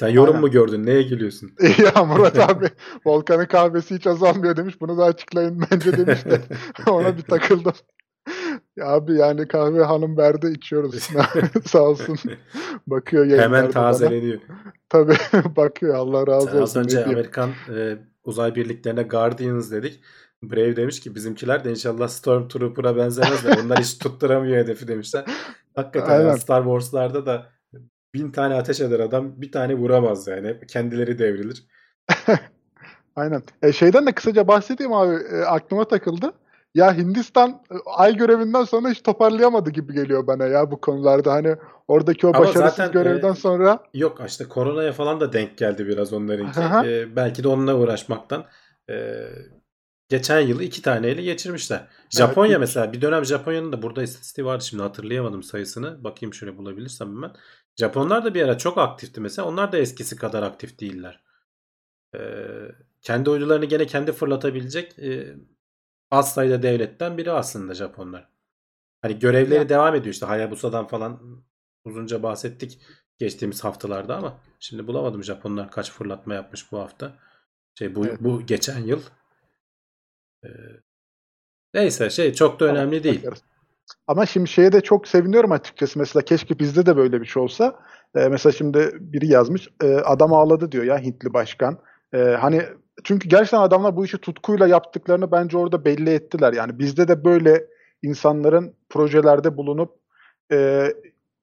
Sen yorum Aynen. mu gördün? Neye gülüyorsun? ya Murat abi Volkan'ın kahvesi hiç azalmıyor demiş. Bunu da açıklayın bence demiş de ona bir takıldım. Ya abi yani kahve hanım verdi içiyoruz. Sağ olsun. Bakıyor Hemen tazeleniyor. Tabii bakıyor Allah razı Sen az olsun. önce ne diyeyim. Amerikan e, uzay birliklerine Guardians dedik. Brave demiş ki bizimkiler de inşallah Stormtrooper'a benzemezler. Onlar hiç tutturamıyor hedefi demişler. Hakikaten ya Aynen. Star Wars'larda da bin tane ateş eder adam bir tane vuramaz yani. Kendileri devrilir. Aynen. E, şeyden de kısaca bahsedeyim abi. E, aklıma takıldı. Ya Hindistan e, ay görevinden sonra hiç toparlayamadı gibi geliyor bana ya bu konularda. Hani oradaki o Ama başarısız zaten, görevden e, sonra Yok işte koronaya falan da denk geldi biraz onlarınki. E, belki de onunla uğraşmaktan e, geçen yılı iki taneyle geçirmişler. Japonya Evet. mesela bir dönem Japonya'nın da burada istatistiği vardı şimdi hatırlayamadım sayısını. Bakayım şöyle bulabilirsem hemen. Japonlar da bir ara çok aktifti mesela. Onlar da eskisi kadar aktif değiller. E, kendi uydularını gene kendi fırlatabilecek e, az sayıda devletten biri aslında Japonlar. Hani görevleri Ya. devam ediyor işte Hayabusa'dan falan uzunca bahsettik geçtiğimiz haftalarda ama şimdi bulamadım Japonlar kaç fırlatma yapmış bu hafta. Şey bu Evet. bu geçen yıl. Ee, neyse şey çok da önemli değil. bakarız. Ama şimdi şeye de çok seviniyorum açıkçası. Mesela keşke bizde de böyle bir şey olsa. Ee, mesela şimdi biri yazmış. e, adam ağladı diyor ya Hintli başkan. Ee, hani çünkü gerçekten adamlar bu işi tutkuyla yaptıklarını bence orada belli ettiler. Yani bizde de böyle insanların projelerde bulunup e,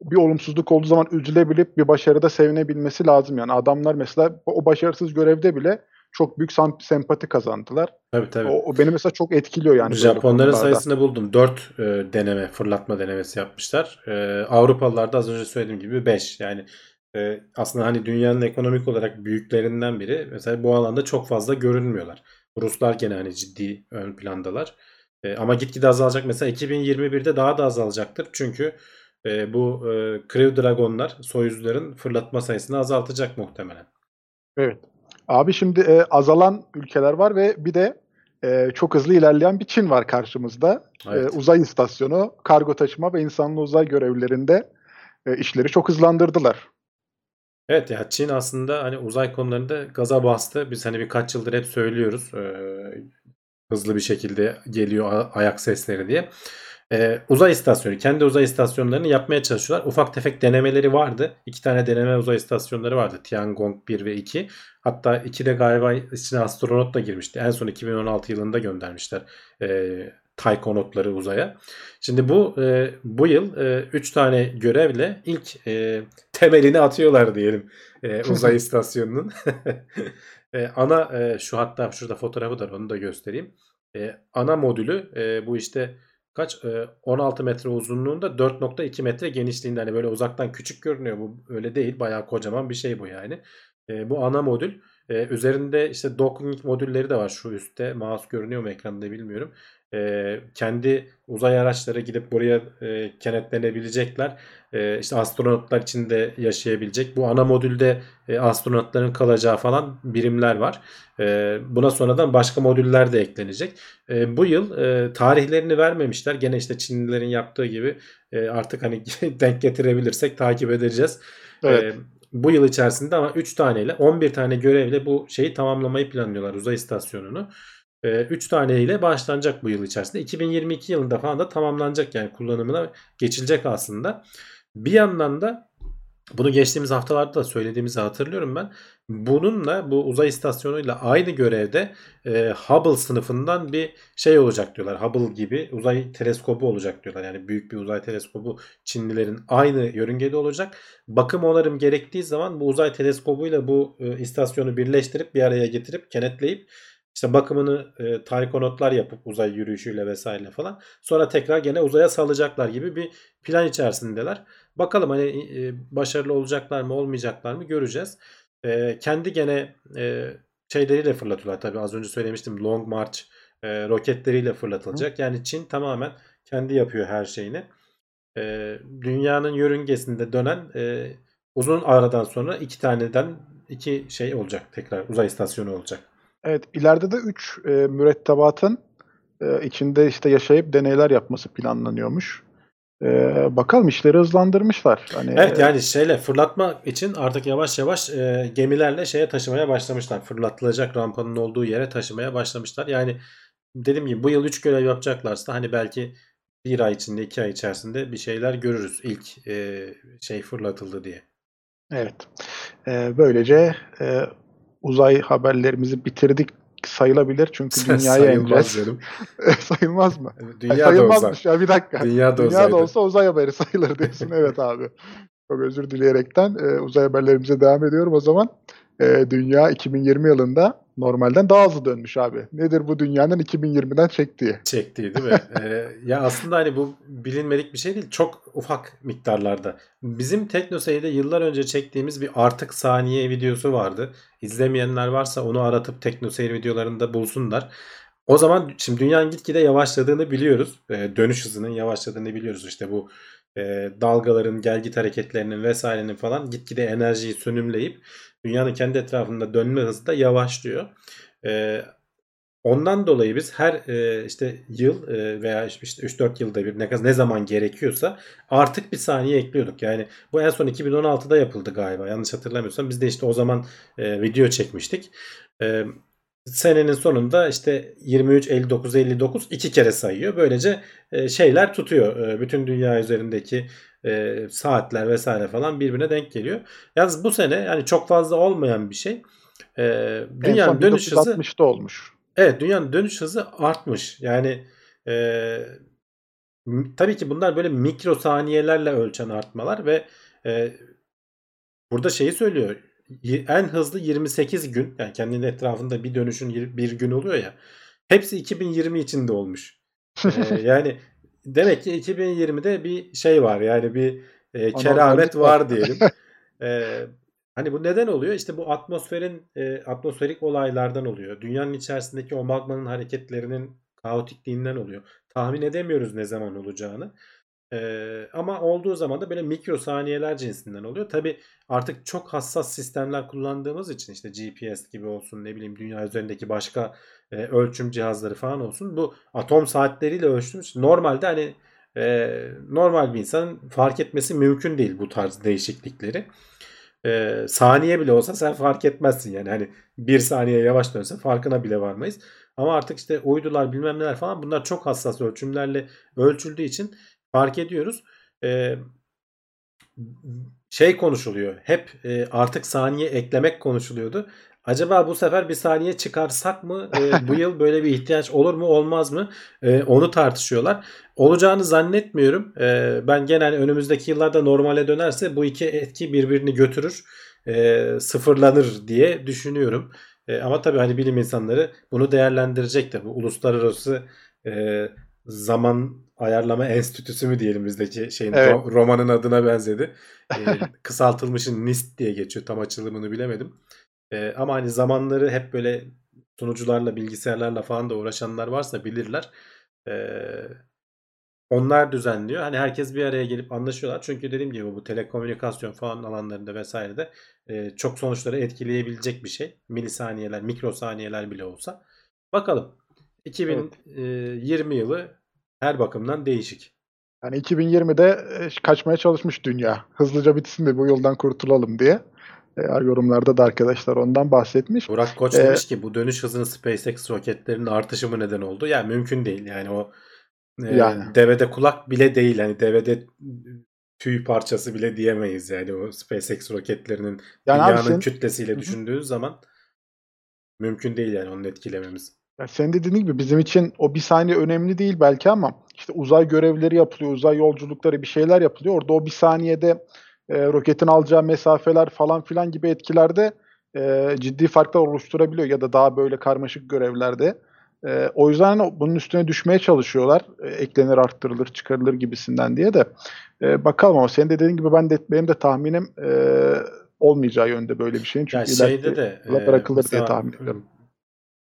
bir olumsuzluk olduğu zaman üzülebilip bir başarıda sevinebilmesi lazım. Yani adamlar mesela o başarısız görevde bile çok büyük sempati kazandılar. Tabii tabii. O, o beni mesela çok etkiliyor yani. Japonların sayısını buldum. 4 deneme, fırlatma denemesi yapmışlar. E, Avrupalılar da az önce söylediğim gibi 5. Yani e, aslında hani dünyanın ekonomik olarak büyüklerinden biri. Mesela bu alanda çok fazla görünmüyorlar. Ruslar gene hani ciddi ön plandalar. E, ama gitgide azalacak. Mesela 2021'de daha da azalacaktır. Çünkü e, bu e, Crew Dragon'lar, Soyuzların fırlatma sayısını azaltacak muhtemelen. Evet. Abi şimdi e, azalan ülkeler var ve bir de e, çok hızlı ilerleyen bir Çin var karşımızda. Evet. E, uzay istasyonu, kargo taşıma ve insanlı uzay görevlerinde e, işleri çok hızlandırdılar. Evet ya Çin aslında hani uzay konularında gaza bastı. Biz hani birkaç yıldır hep söylüyoruz. Ee, hızlı bir şekilde geliyor ayak sesleri diye. Ee, uzay istasyonu, kendi uzay istasyonlarını yapmaya çalışıyorlar. Ufak tefek denemeleri vardı. İki tane deneme uzay istasyonları vardı. Tiangong 1 ve 2. Hatta 2'de galiba içine astronot da girmişti. En son 2016 yılında göndermişler. Ee, taykonotları uzaya. Şimdi bu e, bu yıl 3 tane görevle ilk e, temelini atıyorlar diyelim e, uzay istasyonunun. e, ana e, şu hatta şurada fotoğrafı da onu da göstereyim. E, ana modülü e, bu işte kaç e, 16 metre uzunluğunda 4.2 metre genişliğinde hani böyle uzaktan küçük görünüyor bu öyle değil bayağı kocaman bir şey bu yani. E, bu ana modül e, üzerinde işte docking modülleri de var şu üstte mouse görünüyor mu ekranda bilmiyorum e, kendi uzay araçları gidip buraya e, kenetlenebilecekler. E, işte astronotlar için de yaşayabilecek. Bu ana modülde e, astronotların kalacağı falan birimler var. E, buna sonradan başka modüller de eklenecek. E, bu yıl e, tarihlerini vermemişler. Gene işte Çinlilerin yaptığı gibi e, artık hani denk getirebilirsek takip edeceğiz. Evet. E, bu yıl içerisinde ama 3 taneyle 11 tane görevle bu şeyi tamamlamayı planlıyorlar uzay istasyonunu. 3 ee, tane ile başlanacak bu yıl içerisinde. 2022 yılında falan da tamamlanacak yani kullanımına geçilecek aslında. Bir yandan da bunu geçtiğimiz haftalarda da söylediğimizi hatırlıyorum ben. Bununla bu uzay istasyonuyla aynı görevde e, Hubble sınıfından bir şey olacak diyorlar. Hubble gibi uzay teleskobu olacak diyorlar. Yani büyük bir uzay teleskobu Çinlilerin aynı yörüngede olacak. Bakım onarım gerektiği zaman bu uzay teleskobuyla bu e, istasyonu birleştirip bir araya getirip kenetleyip işte bakımını e, taykonotlar yapıp uzay yürüyüşüyle vesaire falan. Sonra tekrar gene uzaya salacaklar gibi bir plan içerisindeler. Bakalım hani e, başarılı olacaklar mı olmayacaklar mı göreceğiz. E, kendi gene e, şeyleriyle fırlatıyorlar tabii az önce söylemiştim Long March e, roketleriyle fırlatılacak. Hı. Yani Çin tamamen kendi yapıyor her şeyini. E, dünyanın yörüngesinde dönen e, uzun aradan sonra iki taneden iki şey olacak tekrar uzay istasyonu olacak. Evet, ileride de 3 e, mürettebatın e, içinde işte yaşayıp deneyler yapması planlanıyormuş. E, bakalım işleri hızlandırmışlar. Hani, evet yani şeyle fırlatma için artık yavaş yavaş e, gemilerle şeye taşımaya başlamışlar. Fırlatılacak rampanın olduğu yere taşımaya başlamışlar. Yani dediğim gibi bu yıl 3 görev yapacaklarsa hani belki bir ay içinde iki ay içerisinde bir şeyler görürüz ilk e, şey fırlatıldı diye. Evet. E, böylece e, uzay haberlerimizi bitirdik sayılabilir çünkü dünyaya ineceğiz. Sayılmaz mı? Dünya e, sayılmazmış ya bir dakika. Dünya da, Dünya da olsa uzay haberi sayılır diyorsun. evet abi. Çok özür dileyerekten e, uzay haberlerimize devam ediyorum o zaman. E, dünya 2020 yılında normalden daha hızlı dönmüş abi. Nedir bu dünyanın 2020'den çektiği? Çektiği değil mi? ee, ya aslında hani bu bilinmedik bir şey değil. Çok ufak miktarlarda. Bizim TeknoSey'de yıllar önce çektiğimiz bir artık saniye videosu vardı. İzlemeyenler varsa onu aratıp TeknoSeyir videolarında bulsunlar. O zaman şimdi dünyanın gitgide yavaşladığını biliyoruz. Ee, dönüş hızının yavaşladığını biliyoruz. İşte bu e, dalgaların, gelgit hareketlerinin vesairenin falan gitgide enerjiyi sönümleyip dünyanın kendi etrafında dönme hızı da yavaşlıyor. E, ondan dolayı biz her e, işte yıl e, veya işte 3-4 yılda bir ne, ne zaman gerekiyorsa artık bir saniye ekliyorduk. Yani bu en son 2016'da yapıldı galiba. Yanlış hatırlamıyorsam biz de işte o zaman e, video çekmiştik. E, senenin sonunda işte 23 59 59 iki kere sayıyor. Böylece e, şeyler tutuyor. E, bütün dünya üzerindeki e, saatler vesaire falan birbirine denk geliyor. Yalnız bu sene yani çok fazla olmayan bir şey. Dünyanın dönüş hızı 1960'da olmuş. Evet, dünyanın dönüş hızı artmış. Yani e, tabii ki bunlar böyle mikro saniyelerle ölçen artmalar ve e, burada şeyi söylüyor en hızlı 28 gün yani kendinin etrafında bir dönüşün bir gün oluyor ya. Hepsi 2020 içinde olmuş. ee, yani demek ki 2020'de bir şey var yani bir e, keramet var diyelim. ee, hani bu neden oluyor? İşte bu atmosferin e, atmosferik olaylardan oluyor. Dünyanın içerisindeki o magmanın hareketlerinin kaotikliğinden oluyor. Tahmin edemiyoruz ne zaman olacağını. Ee, ama olduğu zaman da böyle mikro saniyeler cinsinden oluyor. Tabi artık çok hassas sistemler kullandığımız için işte GPS gibi olsun ne bileyim dünya üzerindeki başka e, ölçüm cihazları falan olsun. Bu atom saatleriyle ölçtüğümüz normalde hani e, normal bir insanın fark etmesi mümkün değil bu tarz değişiklikleri. E, saniye bile olsa sen fark etmezsin yani hani bir saniye yavaş dönse farkına bile varmayız. Ama artık işte uydular bilmem neler falan bunlar çok hassas ölçümlerle ölçüldüğü için fark ediyoruz. E, şey konuşuluyor. Hep e, artık saniye eklemek konuşuluyordu. Acaba bu sefer bir saniye çıkarsak mı? E, bu yıl böyle bir ihtiyaç olur mu olmaz mı? E, onu tartışıyorlar. Olacağını zannetmiyorum. E, ben genel önümüzdeki yıllarda normale dönerse bu iki etki birbirini götürür. E, sıfırlanır diye düşünüyorum. E, ama tabii hani bilim insanları bunu değerlendirecektir. Bu uluslararası e, zaman ayarlama enstitüsü mü diyelim bizdeki şeyin Evet. ro- romanın adına benzedi. E, kısaltılmışın NIST diye geçiyor. Tam açılımını bilemedim. E, ama hani zamanları hep böyle sunucularla, bilgisayarlarla falan da uğraşanlar varsa bilirler. E, onlar düzenliyor. Hani herkes bir araya gelip anlaşıyorlar. Çünkü dediğim gibi bu telekomünikasyon falan alanlarında vesairede e, çok sonuçları etkileyebilecek bir şey. Milisaniyeler, mikrosaniyeler bile olsa. Bakalım. 2020 yılı her bakımdan değişik. Yani 2020'de e, kaçmaya çalışmış dünya. Hızlıca bitsin de bu yoldan kurtulalım diye. E, yorumlarda da arkadaşlar ondan bahsetmiş. Burak Koç Ee, demiş ki bu dönüş hızını SpaceX roketlerinin artışı mı neden oldu? Yani mümkün değil. Yani o e, Yani. devede kulak bile değil. Hani devede tüy parçası bile diyemeyiz yani o SpaceX roketlerinin Yani dünyanın senin- kütlesiyle düşündüğünüz zaman mümkün değil yani onu etkilememiz. Ya senin dediğin gibi bizim için o bir saniye önemli değil belki ama işte uzay görevleri yapılıyor, uzay yolculukları bir şeyler yapılıyor. Orada o bir saniyede e, roketin alacağı mesafeler falan filan gibi etkilerde e, ciddi farklar oluşturabiliyor ya da daha böyle karmaşık görevlerde. E, o yüzden hani bunun üstüne düşmeye çalışıyorlar. E, eklenir, arttırılır, çıkarılır gibisinden diye de. E, bakalım ama senin de dediğin gibi ben de benim de tahminim e, olmayacağı yönde böyle bir şeyin. Çünkü Ya ileriki şeyde de e, bırakılır diye tahmin ediyorum.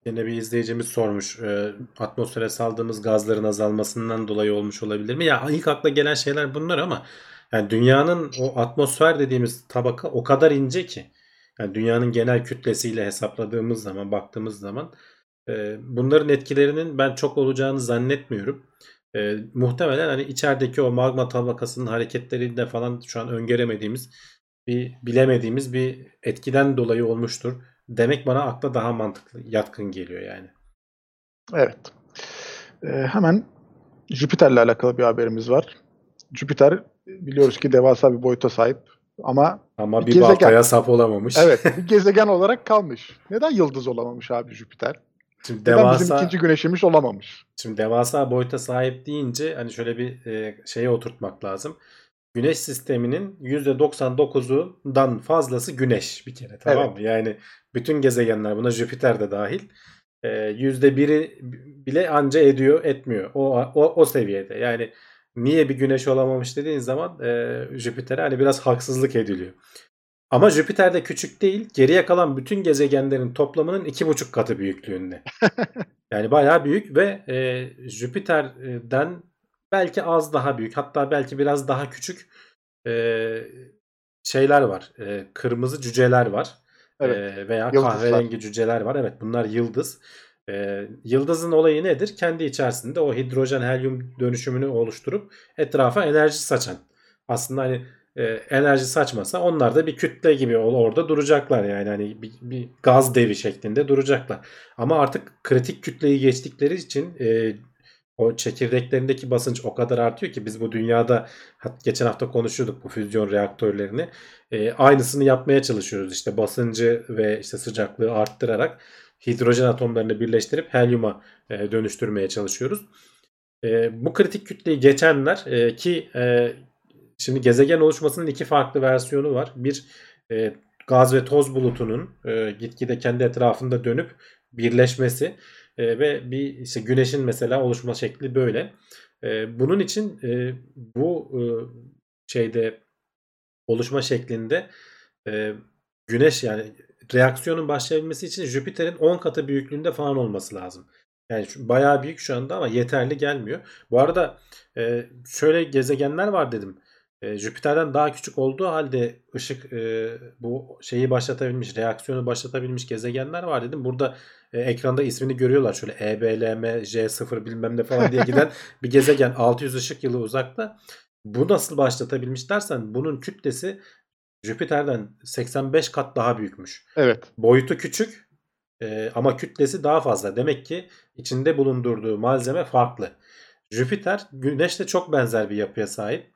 Yine bir izleyicimiz sormuş. e, atmosfere saldığımız gazların azalmasından dolayı olmuş olabilir mi? Ya ilk akla gelen şeyler bunlar ama yani dünyanın o atmosfer dediğimiz tabaka o kadar ince ki yani dünyanın genel kütlesiyle hesapladığımız zaman baktığımız zaman e, bunların etkilerinin ben çok olacağını zannetmiyorum. E, muhtemelen hani içerideki o magma tabakasının hareketlerinde falan şu an öngöremediğimiz bir bilemediğimiz bir etkiden dolayı olmuştur demek bana akla daha mantıklı, yatkın geliyor yani. Evet. Ee, hemen Jüpiter'le alakalı bir haberimiz var. Jüpiter biliyoruz ki devasa bir boyuta sahip ama Ama Bir bir gezegen. baltaya sap olamamış. evet bir gezegen olarak kalmış. Neden yıldız olamamış abi Jüpiter? Şimdi Neden bizim devasa ikinci güneşimiz olamamış? şimdi devasa boyuta sahip deyince hani şöyle bir e, şeye oturtmak lazım. Güneş sisteminin %99'undan fazlası güneş bir kere tamam Evet. mı? Yani bütün gezegenler buna Jüpiter de dahil. E, %1'i bile anca ediyor etmiyor. O, o, o seviyede. Yani niye bir güneş olamamış dediğin zaman e, Jüpiter'e hani biraz haksızlık ediliyor. Ama Jüpiter de küçük değil. Geriye kalan bütün gezegenlerin toplamının iki buçuk katı büyüklüğünde. Yani bayağı büyük ve e, Jüpiter'den belki az daha büyük hatta belki biraz daha küçük e, şeyler var. E, kırmızı cüceler var. Evet. E, veya Yıldızlar. kahverengi cüceler var. Evet bunlar yıldız. E, yıldızın olayı nedir? Kendi içerisinde o hidrojen helyum dönüşümünü oluşturup etrafa enerji saçan. Aslında hani e, enerji saçmasa onlar da bir kütle gibi orada duracaklar yani hani bir, bir gaz devi şeklinde duracaklar. Ama artık kritik kütleyi geçtikleri için e, o çekirdeklerindeki basınç o kadar artıyor ki biz bu dünyada geçen hafta konuşuyorduk bu füzyon reaktörlerini. E, aynısını yapmaya çalışıyoruz işte basıncı ve işte sıcaklığı arttırarak hidrojen atomlarını birleştirip helyuma e, dönüştürmeye çalışıyoruz. E, bu kritik kütleyi geçenler e, ki e, şimdi gezegen oluşmasının iki farklı versiyonu var. Bir e, gaz ve toz bulutunun e, gitgide kendi etrafında dönüp birleşmesi e, ve bir işte güneşin mesela oluşma şekli böyle. E, bunun için e, bu e, şeyde oluşma şeklinde e, güneş yani reaksiyonun başlayabilmesi için Jüpiter'in 10 katı büyüklüğünde falan olması lazım. Yani bayağı büyük şu anda ama yeterli gelmiyor. Bu arada e, şöyle gezegenler var dedim. E, Jüpiter'den daha küçük olduğu halde ışık e, bu şeyi başlatabilmiş, reaksiyonu başlatabilmiş gezegenler var dedim. Burada e, ekranda ismini görüyorlar şöyle EBLM J0 bilmem ne falan diye giden bir gezegen 600 ışık yılı uzakta. Bu nasıl başlatabilmiş dersen bunun kütlesi Jüpiter'den 85 kat daha büyükmüş. Evet. Boyutu küçük e, ama kütlesi daha fazla. Demek ki içinde bulundurduğu malzeme farklı. Jüpiter Güneş'te çok benzer bir yapıya sahip.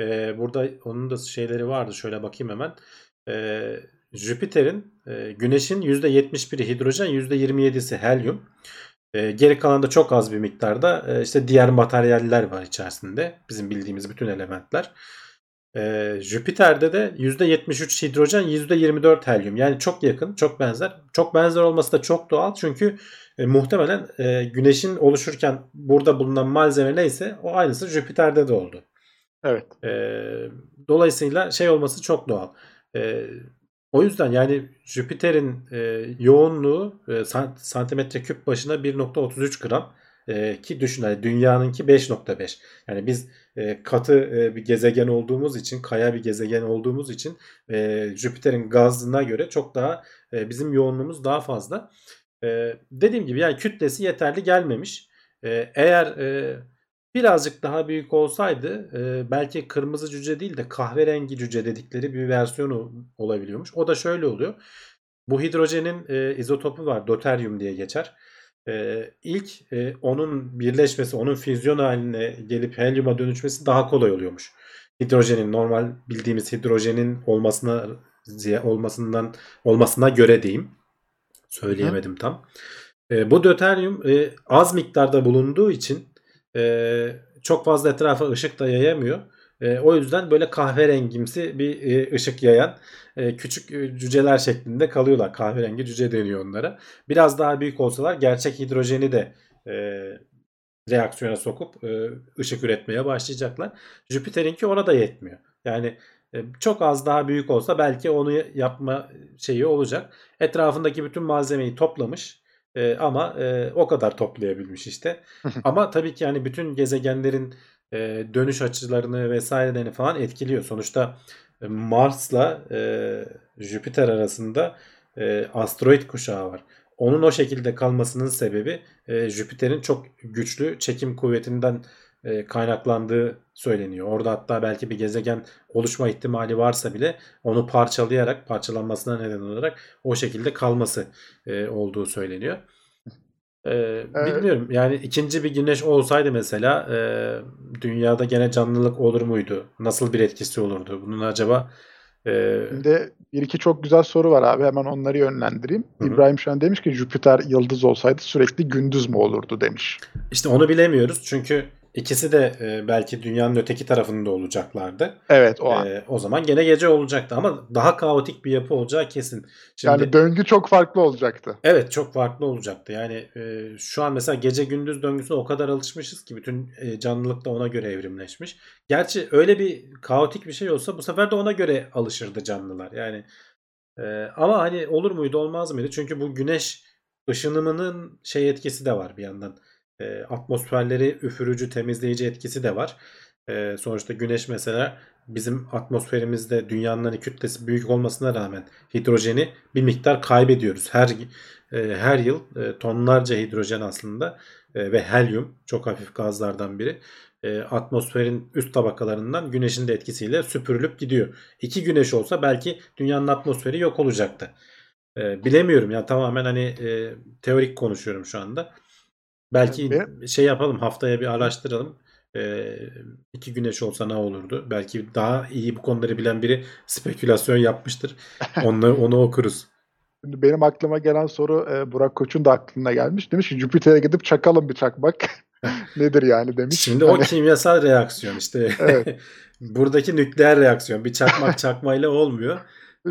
E, burada onun da şeyleri vardı. Şöyle bakayım hemen. E, Jüpiter'in e, Güneş'in %71'i hidrojen, %27'si helyum. E, geri kalan da çok az bir miktarda e, işte diğer materyaller var içerisinde. Bizim bildiğimiz bütün elementler. E, Jüpiter'de de %73 hidrojen, %24 helyum. Yani çok yakın, çok benzer. Çok benzer olması da çok doğal çünkü e, muhtemelen e, Güneş'in oluşurken burada bulunan malzeme neyse o aynısı Jüpiter'de de oldu. Evet. E, dolayısıyla şey olması çok doğal. E, o yüzden yani Jüpiter'in e, yoğunluğu e, sant- santimetre küp başına 1.33 gram e, ki düşün hani dünyanınki 5.5. Yani biz e, katı e, bir gezegen olduğumuz için, kaya bir gezegen olduğumuz için e, Jüpiter'in gazına göre çok daha e, bizim yoğunluğumuz daha fazla. E, dediğim gibi yani kütlesi yeterli gelmemiş. E, eğer e, birazcık daha büyük olsaydı e, belki kırmızı cüce değil de kahverengi cüce dedikleri bir versiyonu olabiliyormuş. O da şöyle oluyor. Bu hidrojenin e, izotopu var. Deuterium diye geçer. E, ilk e, onun birleşmesi, onun füzyon haline gelip helyuma dönüşmesi daha kolay oluyormuş. Hidrojenin normal bildiğimiz hidrojenin olmasına olmasından olmasına göre diyeyim. Söyleyemedim tam. E, bu deuterium e, az miktarda bulunduğu için e, çok fazla etrafa ışık da yayamıyor. E, o yüzden böyle kahverengimsi bir e, ışık yayan e, küçük e, cüceler şeklinde kalıyorlar. Kahverengi cüce deniyor onlara. Biraz daha büyük olsalar gerçek hidrojeni de e, reaksiyona sokup e, ışık üretmeye başlayacaklar. Jüpiter'inki ona da yetmiyor. Yani e, çok az daha büyük olsa belki onu yapma şeyi olacak. Etrafındaki bütün malzemeyi toplamış. E, ama e, o kadar toplayabilmiş işte. ama tabii ki yani bütün gezegenlerin e, dönüş açılarını vesairelerini falan etkiliyor. Sonuçta e, Mars'la e, Jüpiter arasında e, asteroid kuşağı var. Onun o şekilde kalmasının sebebi e, Jüpiter'in çok güçlü çekim kuvvetinden e, kaynaklandığı söyleniyor. Orada hatta belki bir gezegen oluşma ihtimali varsa bile onu parçalayarak parçalanmasına neden olarak o şekilde kalması e, olduğu söyleniyor. E, Evet. Bilmiyorum yani ikinci bir güneş olsaydı mesela e, dünyada gene canlılık olur muydu? Nasıl bir etkisi olurdu? Bunun acaba e, Şimdi bir iki çok güzel soru var abi. Hemen onları yönlendireyim. Hı hı. İbrahim şu an demiş ki Jüpiter yıldız olsaydı sürekli gündüz mü olurdu demiş. işte onu bilemiyoruz çünkü ikisi de e, belki dünyanın öteki tarafında olacaklardı. Evet o an. E, o zaman gene gece olacaktı ama daha kaotik bir yapı olacağı kesin. Şimdi Yani döngü çok farklı olacaktı. evet çok farklı olacaktı. Yani e, şu an mesela gece gündüz döngüsüne o kadar alışmışız ki bütün e, canlılık da ona göre evrimleşmiş. Gerçi öyle bir kaotik bir şey olsa bu sefer de ona göre alışırdı canlılar. Yani e, ama hani olur muydu olmaz mıydı? Çünkü bu güneş ışınımının şey etkisi de var bir yandan. E, atmosferleri üfürücü, temizleyici etkisi de var. E, sonuçta güneş mesela bizim atmosferimizde dünyanın hani kütlesi büyük olmasına rağmen hidrojeni bir miktar kaybediyoruz. Her e, her yıl e, tonlarca hidrojen aslında e, ve helyum çok hafif gazlardan biri e, atmosferin üst tabakalarından güneşin de etkisiyle süpürülüp gidiyor. İki güneş olsa belki dünyanın atmosferi yok olacaktı. E, bilemiyorum ya tamamen hani e, teorik konuşuyorum şu anda. Belki Tabii. şey yapalım haftaya bir araştıralım. E, iki güneş olsa ne olurdu? Belki daha iyi bu konuları bilen biri spekülasyon yapmıştır. Onu, onu okuruz. Şimdi benim aklıma gelen soru e, Burak Koç'un da aklına gelmiş. Demiş ki Jüpiter'e gidip çakalım bir çakmak. Nedir yani demiş. Şimdi o Hani- kimyasal reaksiyon işte. Evet. Buradaki nükleer reaksiyon. Bir çakmak çakmayla olmuyor.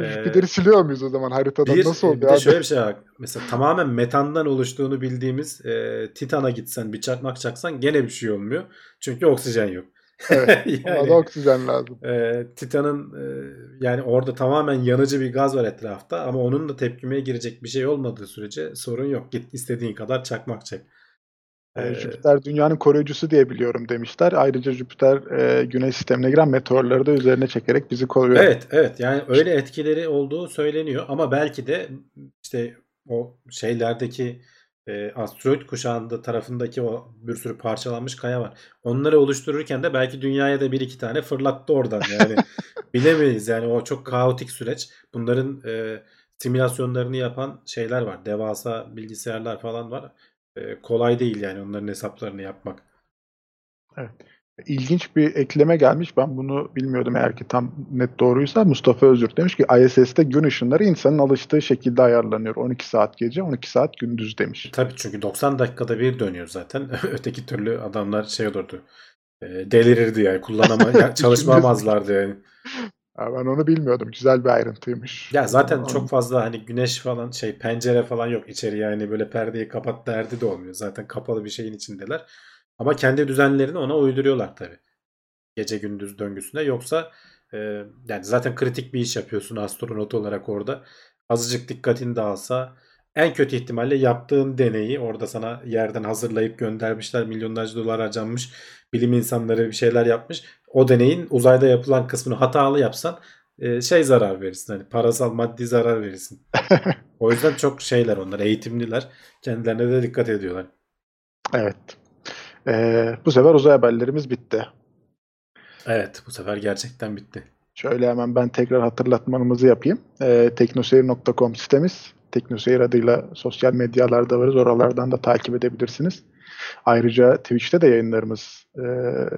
Ee, Jüpiter'i siliyor muyuz o zaman haritadan? Bir, Nasıl bir oluyor de abi? şöyle bir şey var. Mesela tamamen metandan oluştuğunu bildiğimiz e, Titan'a gitsen bir çakmak çaksan gene bir şey olmuyor. Çünkü oksijen yok. Evet. Ona yani da oksijen lazım. e, Titan'ın e, yani orada tamamen yanıcı bir gaz var etrafta ama onun da tepkimeye girecek bir şey olmadığı sürece sorun yok. Git istediğin kadar çakmak çek. Ee, Jüpiter dünyanın koruyucusu diye biliyorum demişler. Ayrıca Jüpiter e, güneş sistemine giren meteorları da üzerine çekerek bizi koruyor. Evet, evet. Yani öyle etkileri olduğu söyleniyor ama belki de işte o şeylerdeki e, asteroid kuşağında tarafındaki o bir sürü parçalanmış kaya var. Onları oluştururken de belki dünyaya da bir iki tane fırlattı oradan. Yani bilemeyiz. Yani o çok kaotik süreç. Bunların e, simülasyonlarını yapan şeyler var. Devasa bilgisayarlar falan var. E, kolay değil yani onların hesaplarını yapmak. İlginç bir ekleme gelmiş. Ben bunu bilmiyordum eğer ki tam net doğruysa. Mustafa Özür demiş ki ISS'te gün ışınları insanın alıştığı şekilde ayarlanıyor. 12 saat gece, 12 saat gündüz demiş. Tabii çünkü 90 dakikada bir dönüyor zaten. Öteki türlü adamlar şey olurdu. e, delirirdi yani. Kullanama, çalışmamazlardı yani. Ben onu bilmiyordum. Güzel bir ayrıntıymış. Ya zaten Onu- çok fazla hani güneş falan şey pencere falan yok içeri yani böyle perdeyi kapat derdi de olmuyor. Zaten kapalı bir şeyin içindeler. Ama kendi düzenlerini ona uyduruyorlar tabii. Gece gündüz döngüsüne yoksa e, yani zaten kritik bir iş yapıyorsun astronot olarak orada. Azıcık dikkatin dağılsa en kötü ihtimalle yaptığın deneyi orada sana yerden hazırlayıp göndermişler. Milyonlarca dolar harcanmış. Bilim insanları bir şeyler yapmış. O deneyin uzayda yapılan kısmını hatalı yapsan e, şey zarar verirsin. Hani parasal maddi zarar verirsin. o yüzden çok şeyler onlar. Eğitimliler. Kendilerine de dikkat ediyorlar. Evet. Ee, bu sefer uzay haberlerimiz bitti. Evet bu sefer gerçekten bitti. Şöyle hemen ben tekrar hatırlatmamızı yapayım. Ee, teknoseyir.com sitemiz. Teknoseyir adıyla sosyal medyalarda varız. Oralardan da takip edebilirsiniz. Ayrıca Twitch'te de yayınlarımız e,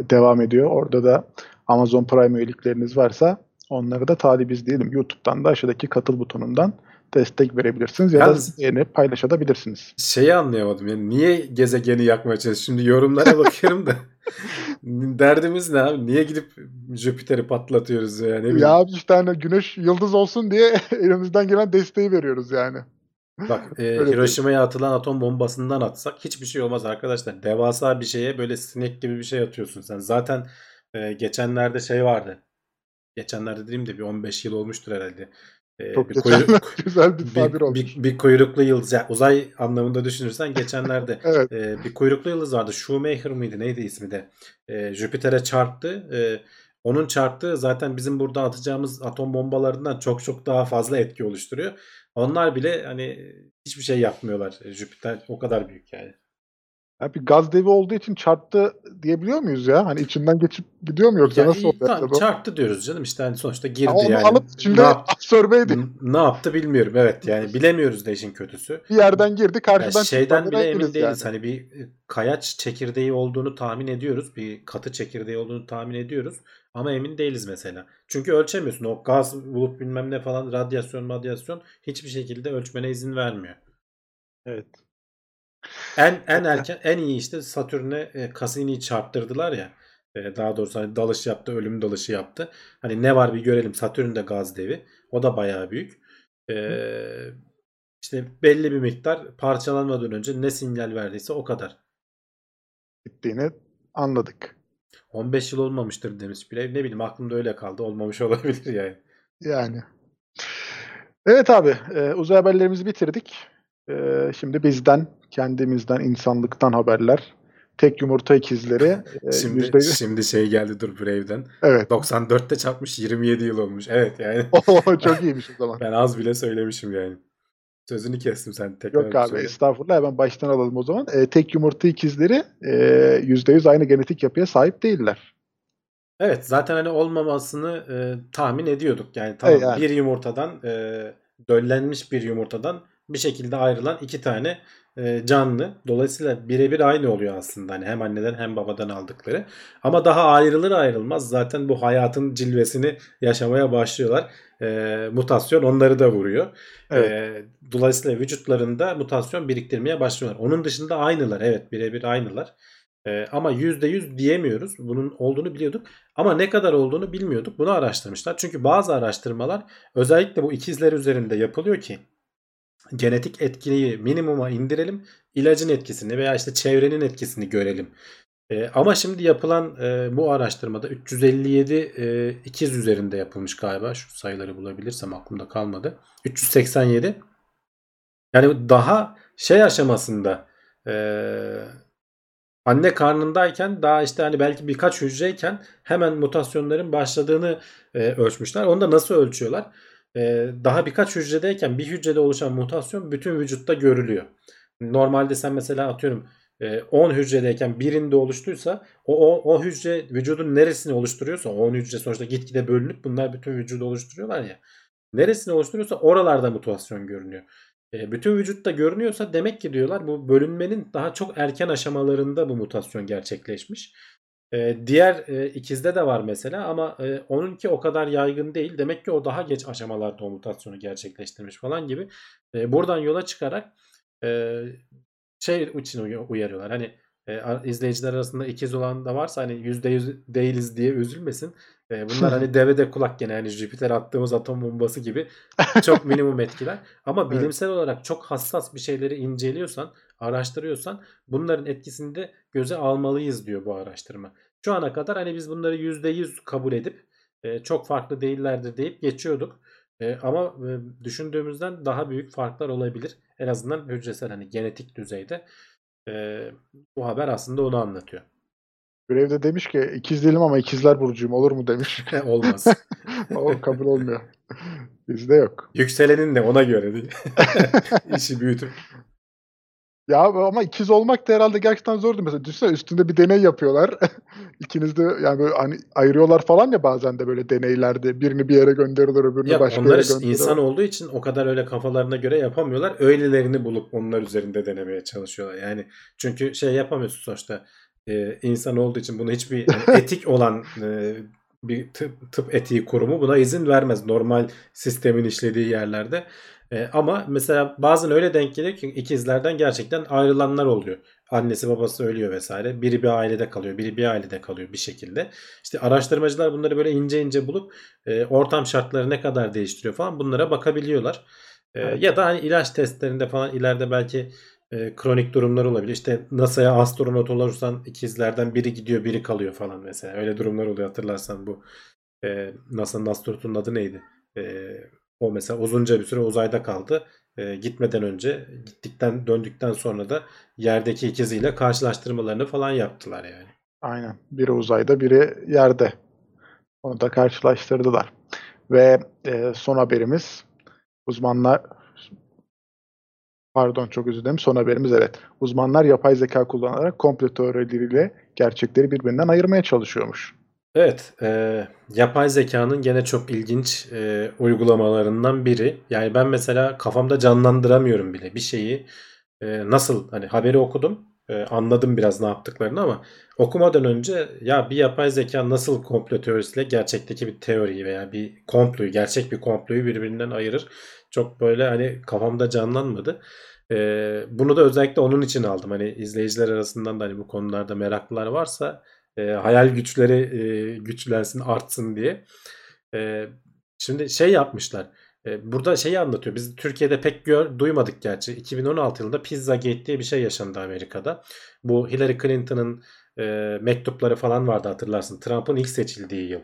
devam ediyor. Orada da Amazon Prime üyelikleriniz varsa onları da talibiz diyelim. YouTube'dan da aşağıdaki katıl butonundan destek verebilirsiniz ya Yalnız- da beğenip paylaşabilirsiniz. Şeyi anlayamadım yani niye gezegeni yakmaya çalışıyoruz? Şimdi yorumlara bakıyorum da derdimiz ne abi? Niye gidip Jüpiter'i patlatıyoruz ya? Ne bileyim. Ya abi işte hani güneş yıldız olsun diye elimizden gelen desteği veriyoruz yani. Bak e, Hiroşima'ya atılan atom bombasından atsak hiçbir şey olmaz arkadaşlar. Devasa bir şeye böyle sinek gibi bir şey atıyorsun sen. Zaten e, geçenlerde şey vardı. Geçenlerde dediğim de bir 15 yıl olmuştur herhalde. E, Çok bir, geçen kuyruk- güzel bir tabir bir, olmuş. bir, bir kuyruklu yıldız. Yani uzay anlamında düşünürsen geçenlerde Evet. e, bir kuyruklu yıldız vardı. Shoemaker mıydı neydi ismi de. E, Jüpiter'e çarptı. E, onun çarptığı zaten bizim burada atacağımız atom bombalarından çok çok daha fazla etki oluşturuyor. Onlar bile hani hiçbir şey yapmıyorlar. E, Jüpiter o kadar büyük yani. Ya bir gaz devi olduğu için çarptı diyebiliyor muyuz ya? Hani içinden geçip gidiyor mu yoksa Yani nasıl oluyor? tamam, çarptı diyoruz canım işte hani sonuçta girdi Ha, onu yani. alıp Ne, içinde yap- absorbe ediyor. ne yaptı bilmiyorum evet yani bilemiyoruz da işin kötüsü. Bir yerden girdi Ya karşıdan şeyden çıkmadan bile emin değiliz. yani. Hani bir e, kayaç çekirdeği olduğunu tahmin ediyoruz. Bir katı çekirdeği olduğunu tahmin ediyoruz. Ama emin değiliz mesela. Çünkü ölçemiyorsun. O gaz, bulut bilmem ne falan radyasyon, radyasyon hiçbir şekilde ölçmene izin vermiyor. Evet. En en erken en iyi işte Satürn'e e, Cassini'yi çarptırdılar ya. E, daha doğrusu hani dalış yaptı, ölüm dalışı yaptı. Hani ne var bir görelim. Satürn de gaz devi. O da bayağı büyük. E, işte belli bir miktar parçalanmadan önce ne sinyal verdiyse o kadar. Gittiğini anladık. 15 yıl olmamıştır demiş bile. Ne bileyim aklımda öyle kaldı. Olmamış olabilir yani. Yani. Evet abi e, uzay haberlerimizi bitirdik. E, şimdi bizden, kendimizden, insanlıktan haberler. Tek yumurta ikizleri. e, Şimdi yüzde- şimdi şey geldi dur Brave'den. Evet. 94'te çarpmış 27 yıl olmuş. Evet yani. Oo, çok iyiymiş o zaman. Ben az bile söylemişim yani. Sözünü kestim sen tekrar. Yok abi söyle. estağfurullah hemen baştan alalım o zaman. E, tek yumurta ikizleri e, %100 aynı genetik yapıya sahip değiller. Evet zaten hani olmamasını e, tahmin ediyorduk. Yani tamam yani. bir yumurtadan e, döllenmiş bir yumurtadan bir şekilde ayrılan iki tane e, canlı. Dolayısıyla birebir aynı oluyor aslında. Hani hem anneden hem babadan aldıkları. Ama daha ayrılır ayrılmaz zaten bu hayatın cilvesini yaşamaya başlıyorlar. E, mutasyon onları da vuruyor. Evet. E, dolayısıyla vücutlarında mutasyon biriktirmeye başlıyorlar. Onun dışında aynılar. Evet birebir aynılar. E, ama %100 diyemiyoruz. Bunun olduğunu biliyorduk. Ama ne kadar olduğunu bilmiyorduk. Bunu araştırmışlar. Çünkü bazı araştırmalar özellikle bu ikizler üzerinde yapılıyor ki genetik etkiyi minimuma indirelim. ilacın etkisini veya işte çevrenin etkisini görelim. E, ama şimdi yapılan e, bu araştırmada 357 e, ikiz üzerinde yapılmış galiba. Şu sayıları bulabilirsem aklımda kalmadı. 387. Yani daha şey aşamasında e, anne karnındayken daha işte hani belki birkaç hücreyken hemen mutasyonların başladığını e, ölçmüşler. Onu da nasıl ölçüyorlar? E, daha birkaç hücredeyken bir hücrede oluşan mutasyon bütün vücutta görülüyor. Normalde sen mesela atıyorum e, 10 hücredeyken birinde oluştuysa o, o, o hücre vücudun neresini oluşturuyorsa o 10 hücre sonuçta gitgide bölünüp bunlar bütün vücudu oluşturuyorlar ya. Neresini oluşturuyorsa oralarda mutasyon görünüyor. E, bütün vücutta görünüyorsa demek ki diyorlar bu bölünmenin daha çok erken aşamalarında bu mutasyon gerçekleşmiş. E, diğer e, ikizde de var mesela ama e, onunki o kadar yaygın değil. Demek ki o daha geç aşamalarda o mutasyonu gerçekleştirmiş falan gibi. E, buradan yola çıkarak e, şey için uy- uyarıyorlar. Hani e, izleyiciler arasında ikiz olan da varsa hani %100 değiliz diye üzülmesin. E, bunlar hani devede kulak gene hani Jüpiter attığımız atom bombası gibi çok minimum etkiler. Ama Evet. bilimsel olarak çok hassas bir şeyleri inceliyorsan, araştırıyorsan bunların etkisini de göze almalıyız diyor bu araştırma. Şu ana kadar hani biz bunları %100 kabul edip e, çok farklı değillerdir deyip geçiyorduk. E, ama e, düşündüğümüzden daha büyük farklar olabilir. En azından hücresel hani genetik düzeyde. E, bu haber aslında onu anlatıyor. Görevde demiş ki ikiz değilim ama ikizler burcuyum olur mu demiş. Olmaz. o kabul olmuyor. Bizde yok. Yükselenin de ona göre değil. İşi büyütüp. Ya ama ikiz olmak da herhalde gerçekten zordu. Mesela düşünsene üstünde bir deney yapıyorlar. İkiniz de yani böyle hani ayırıyorlar falan ya bazen de böyle deneylerde. Birini bir yere gönderiyorlar öbürünü Ya başka onlar yere gönderiyorlar. insan olduğu için o kadar öyle kafalarına göre yapamıyorlar. Öylelerini bulup onlar üzerinde denemeye çalışıyorlar. Yani çünkü şey yapamıyorsun sonuçta. Ee, insan olduğu için bunu hiçbir yani etik olan e, bir tıp, tıp etiği kurumu buna izin vermez. Normal sistemin işlediği yerlerde. E, ama mesela bazen öyle denk geliyor ki ikizlerden gerçekten ayrılanlar oluyor. Annesi babası ölüyor vesaire. Biri bir ailede kalıyor, biri bir ailede kalıyor bir şekilde. İşte araştırmacılar bunları böyle ince ince bulup e, ortam şartları ne kadar değiştiriyor falan bunlara bakabiliyorlar. E, Evet. Ya da hani ilaç testlerinde falan ileride belki e, kronik durumlar olabilir. İşte NASA'ya astronot olursan ikizlerden biri gidiyor biri kalıyor falan mesela. Öyle durumlar oluyor hatırlarsan bu e, NASA'nın astronotunun adı neydi? E, o mesela uzunca bir süre uzayda kaldı. E, gitmeden önce gittikten döndükten sonra da yerdeki ikiziyle karşılaştırmalarını falan yaptılar yani. Aynen. Biri uzayda, biri yerde. Onu da karşılaştırdılar. Ve e, son haberimiz uzmanlar pardon çok özür dilerim. Son haberimiz evet. Uzmanlar yapay zeka kullanarak komplo teorileriyle gerçekleri birbirinden ayırmaya çalışıyormuş. Evet, e, yapay zekanın gene çok ilginç e, uygulamalarından biri. Yani ben mesela kafamda canlandıramıyorum bile bir şeyi. E, nasıl hani haberi okudum, e, anladım biraz ne yaptıklarını ama okumadan önce ya bir yapay zeka nasıl komplo teorisiyle gerçekteki bir teoriyi veya bir komployu, gerçek bir komployu birbirinden ayırır. Çok böyle hani kafamda canlanmadı. E, bunu da özellikle onun için aldım. Hani izleyiciler arasından da hani bu konularda meraklılar varsa e, hayal güçleri e, güçlensin, artsın diye. E, şimdi şey yapmışlar. E, burada şeyi anlatıyor. Biz Türkiye'de pek gör, duymadık gerçi. 2016 yılında Pizzagate diye bir şey yaşandı Amerika'da. Bu Hillary Clinton'ın e, mektupları falan vardı hatırlarsın. Trump'ın ilk seçildiği yıl.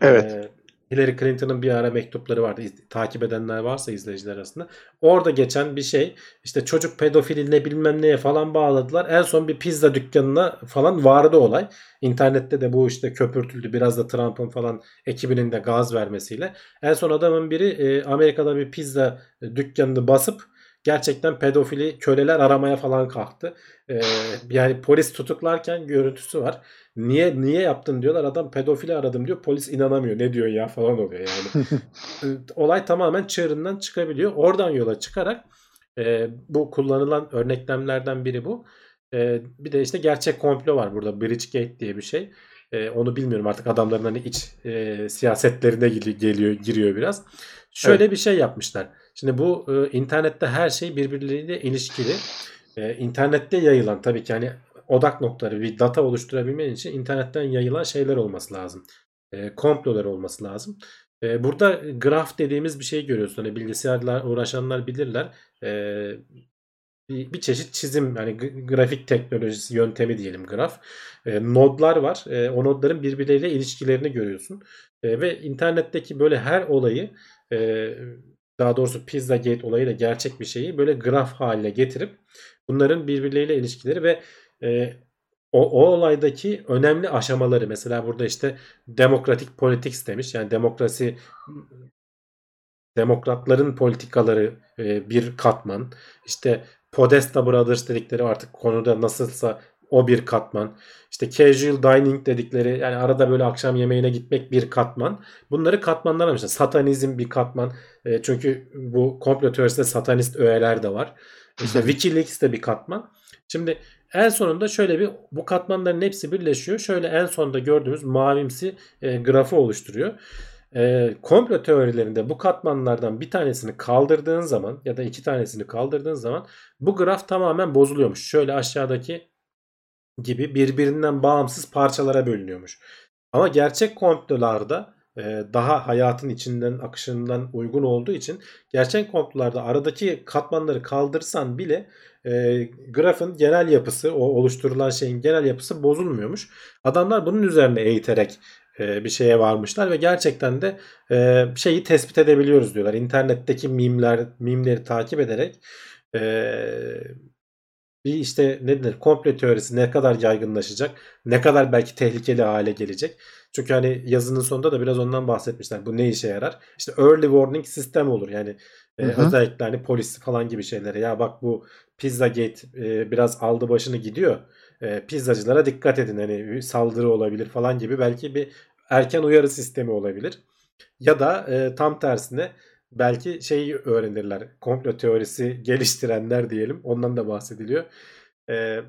Evet. E, Hillary Clinton'ın bir ara mektupları vardı. Takip edenler varsa izleyiciler arasında. Orada geçen bir şey işte çocuk pedofiline bilmem neye falan bağladılar. En son bir pizza dükkanına falan vardı olay. İnternette de bu işte köpürtüldü. Biraz da Trump'ın falan ekibinin de gaz vermesiyle. En son adamın biri e, Amerika'da bir pizza dükkanını basıp gerçekten pedofili köleler aramaya falan kalktı. E, yani polis tutuklarken görüntüsü var. Niye niye yaptın diyorlar. Adam pedofili aradım diyor. Polis inanamıyor. Ne diyor ya falan oluyor yani. E, Olay tamamen çığırından çıkabiliyor. Oradan yola çıkarak e, bu kullanılan örneklemlerden biri bu. E, bir de işte gerçek komplo var burada. Bridgegate diye bir şey. E, onu bilmiyorum artık adamların hani iç e, siyasetlerine gel- geliyor giriyor biraz. Şöyle bir şey yapmışlar. Şimdi bu e, internette her şey birbirleriyle ilişkili. E, internette yayılan tabii ki hani odak noktaları bir data oluşturabilmen için internetten yayılan şeyler olması lazım. E, komplolar olması lazım. E, burada graf dediğimiz bir şey görüyorsun. Hani bilgisayarla uğraşanlar bilirler. E, bir, bir çeşit çizim yani grafik teknolojisi yöntemi diyelim graf. E, nodlar var. E, o nodların birbirleriyle ilişkilerini görüyorsun. E, ve internetteki böyle her olayı e, daha doğrusu Pizzagate olayı da gerçek bir şeyi böyle graf haline getirip bunların birbirleriyle ilişkileri ve e, o, o olaydaki önemli aşamaları mesela burada işte demokratik politics demiş. Yani demokrasi demokratların politikaları e, bir katman. İşte Podesta Brothers dedikleri artık konuda nasılsa o bir katman. İşte casual dining dedikleri yani arada böyle akşam yemeğine gitmek bir katman. Bunları katmanlar almışlar. Satanizm bir katman. E, çünkü bu komplo teorisinde satanist öğeler de var. İşte Wikileaks de bir katman. Şimdi en sonunda şöyle bir bu katmanların hepsi birleşiyor. Şöyle en sonunda gördüğümüz mavimsi e, grafı oluşturuyor. E, komplo teorilerinde bu katmanlardan bir tanesini kaldırdığın zaman ya da iki tanesini kaldırdığın zaman bu graf tamamen bozuluyormuş. Şöyle aşağıdaki gibi birbirinden bağımsız parçalara bölünüyormuş. Ama gerçek komplolarda e, daha hayatın içinden akışından uygun olduğu için gerçek komplolarda aradaki katmanları kaldırsan bile e, grafın genel yapısı o oluşturulan şeyin genel yapısı bozulmuyormuş. Adamlar bunun üzerine eğiterek e, bir şeye varmışlar ve gerçekten de e, şeyi tespit edebiliyoruz diyorlar. İnternetteki mimler mimleri takip ederek e, bir işte ne denir komple teorisi ne kadar yaygınlaşacak, ne kadar belki tehlikeli hale gelecek. Çünkü hani yazının sonunda da biraz ondan bahsetmişler. Bu ne işe yarar? İşte early warning sistem olur. Yani e, özellikle hani polis falan gibi şeylere. Ya bak bu Pizzagate e, biraz aldı başını gidiyor. E, pizzacılara dikkat edin. Hani saldırı olabilir falan gibi belki bir erken uyarı sistemi olabilir. Ya da e, tam tersine belki şeyi öğrenirler. Komplo teorisi geliştirenler diyelim. Ondan da bahsediliyor. E,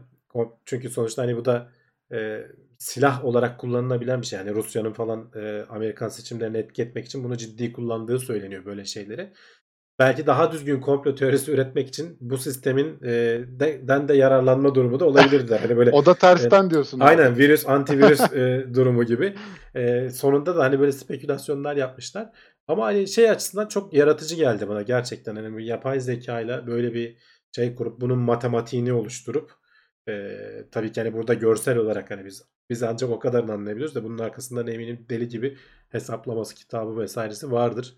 çünkü sonuçta hani bu da e, silah olarak kullanılabilen bir şey. Yani Rusya'nın falan e, Amerikan seçimlerini etki etmek için bunu ciddi kullandığı söyleniyor böyle şeyleri. Belki daha düzgün komplo teorisi üretmek için bu sistemin e, de, den de yararlanma durumu da olabilirler. Hani böyle o da tersten e, diyorsun. Aynen abi. virüs antivirüs e, durumu gibi. E, sonunda da hani böyle spekülasyonlar yapmışlar. Ama hani şey açısından çok yaratıcı geldi bana gerçekten. Hani bir yapay zekayla böyle bir şey kurup bunun matematiğini oluşturup e, tabii ki hani burada görsel olarak hani biz biz ancak o kadarını anlayabiliyoruz da bunun arkasından eminim deli gibi hesaplaması kitabı vesairesi vardır.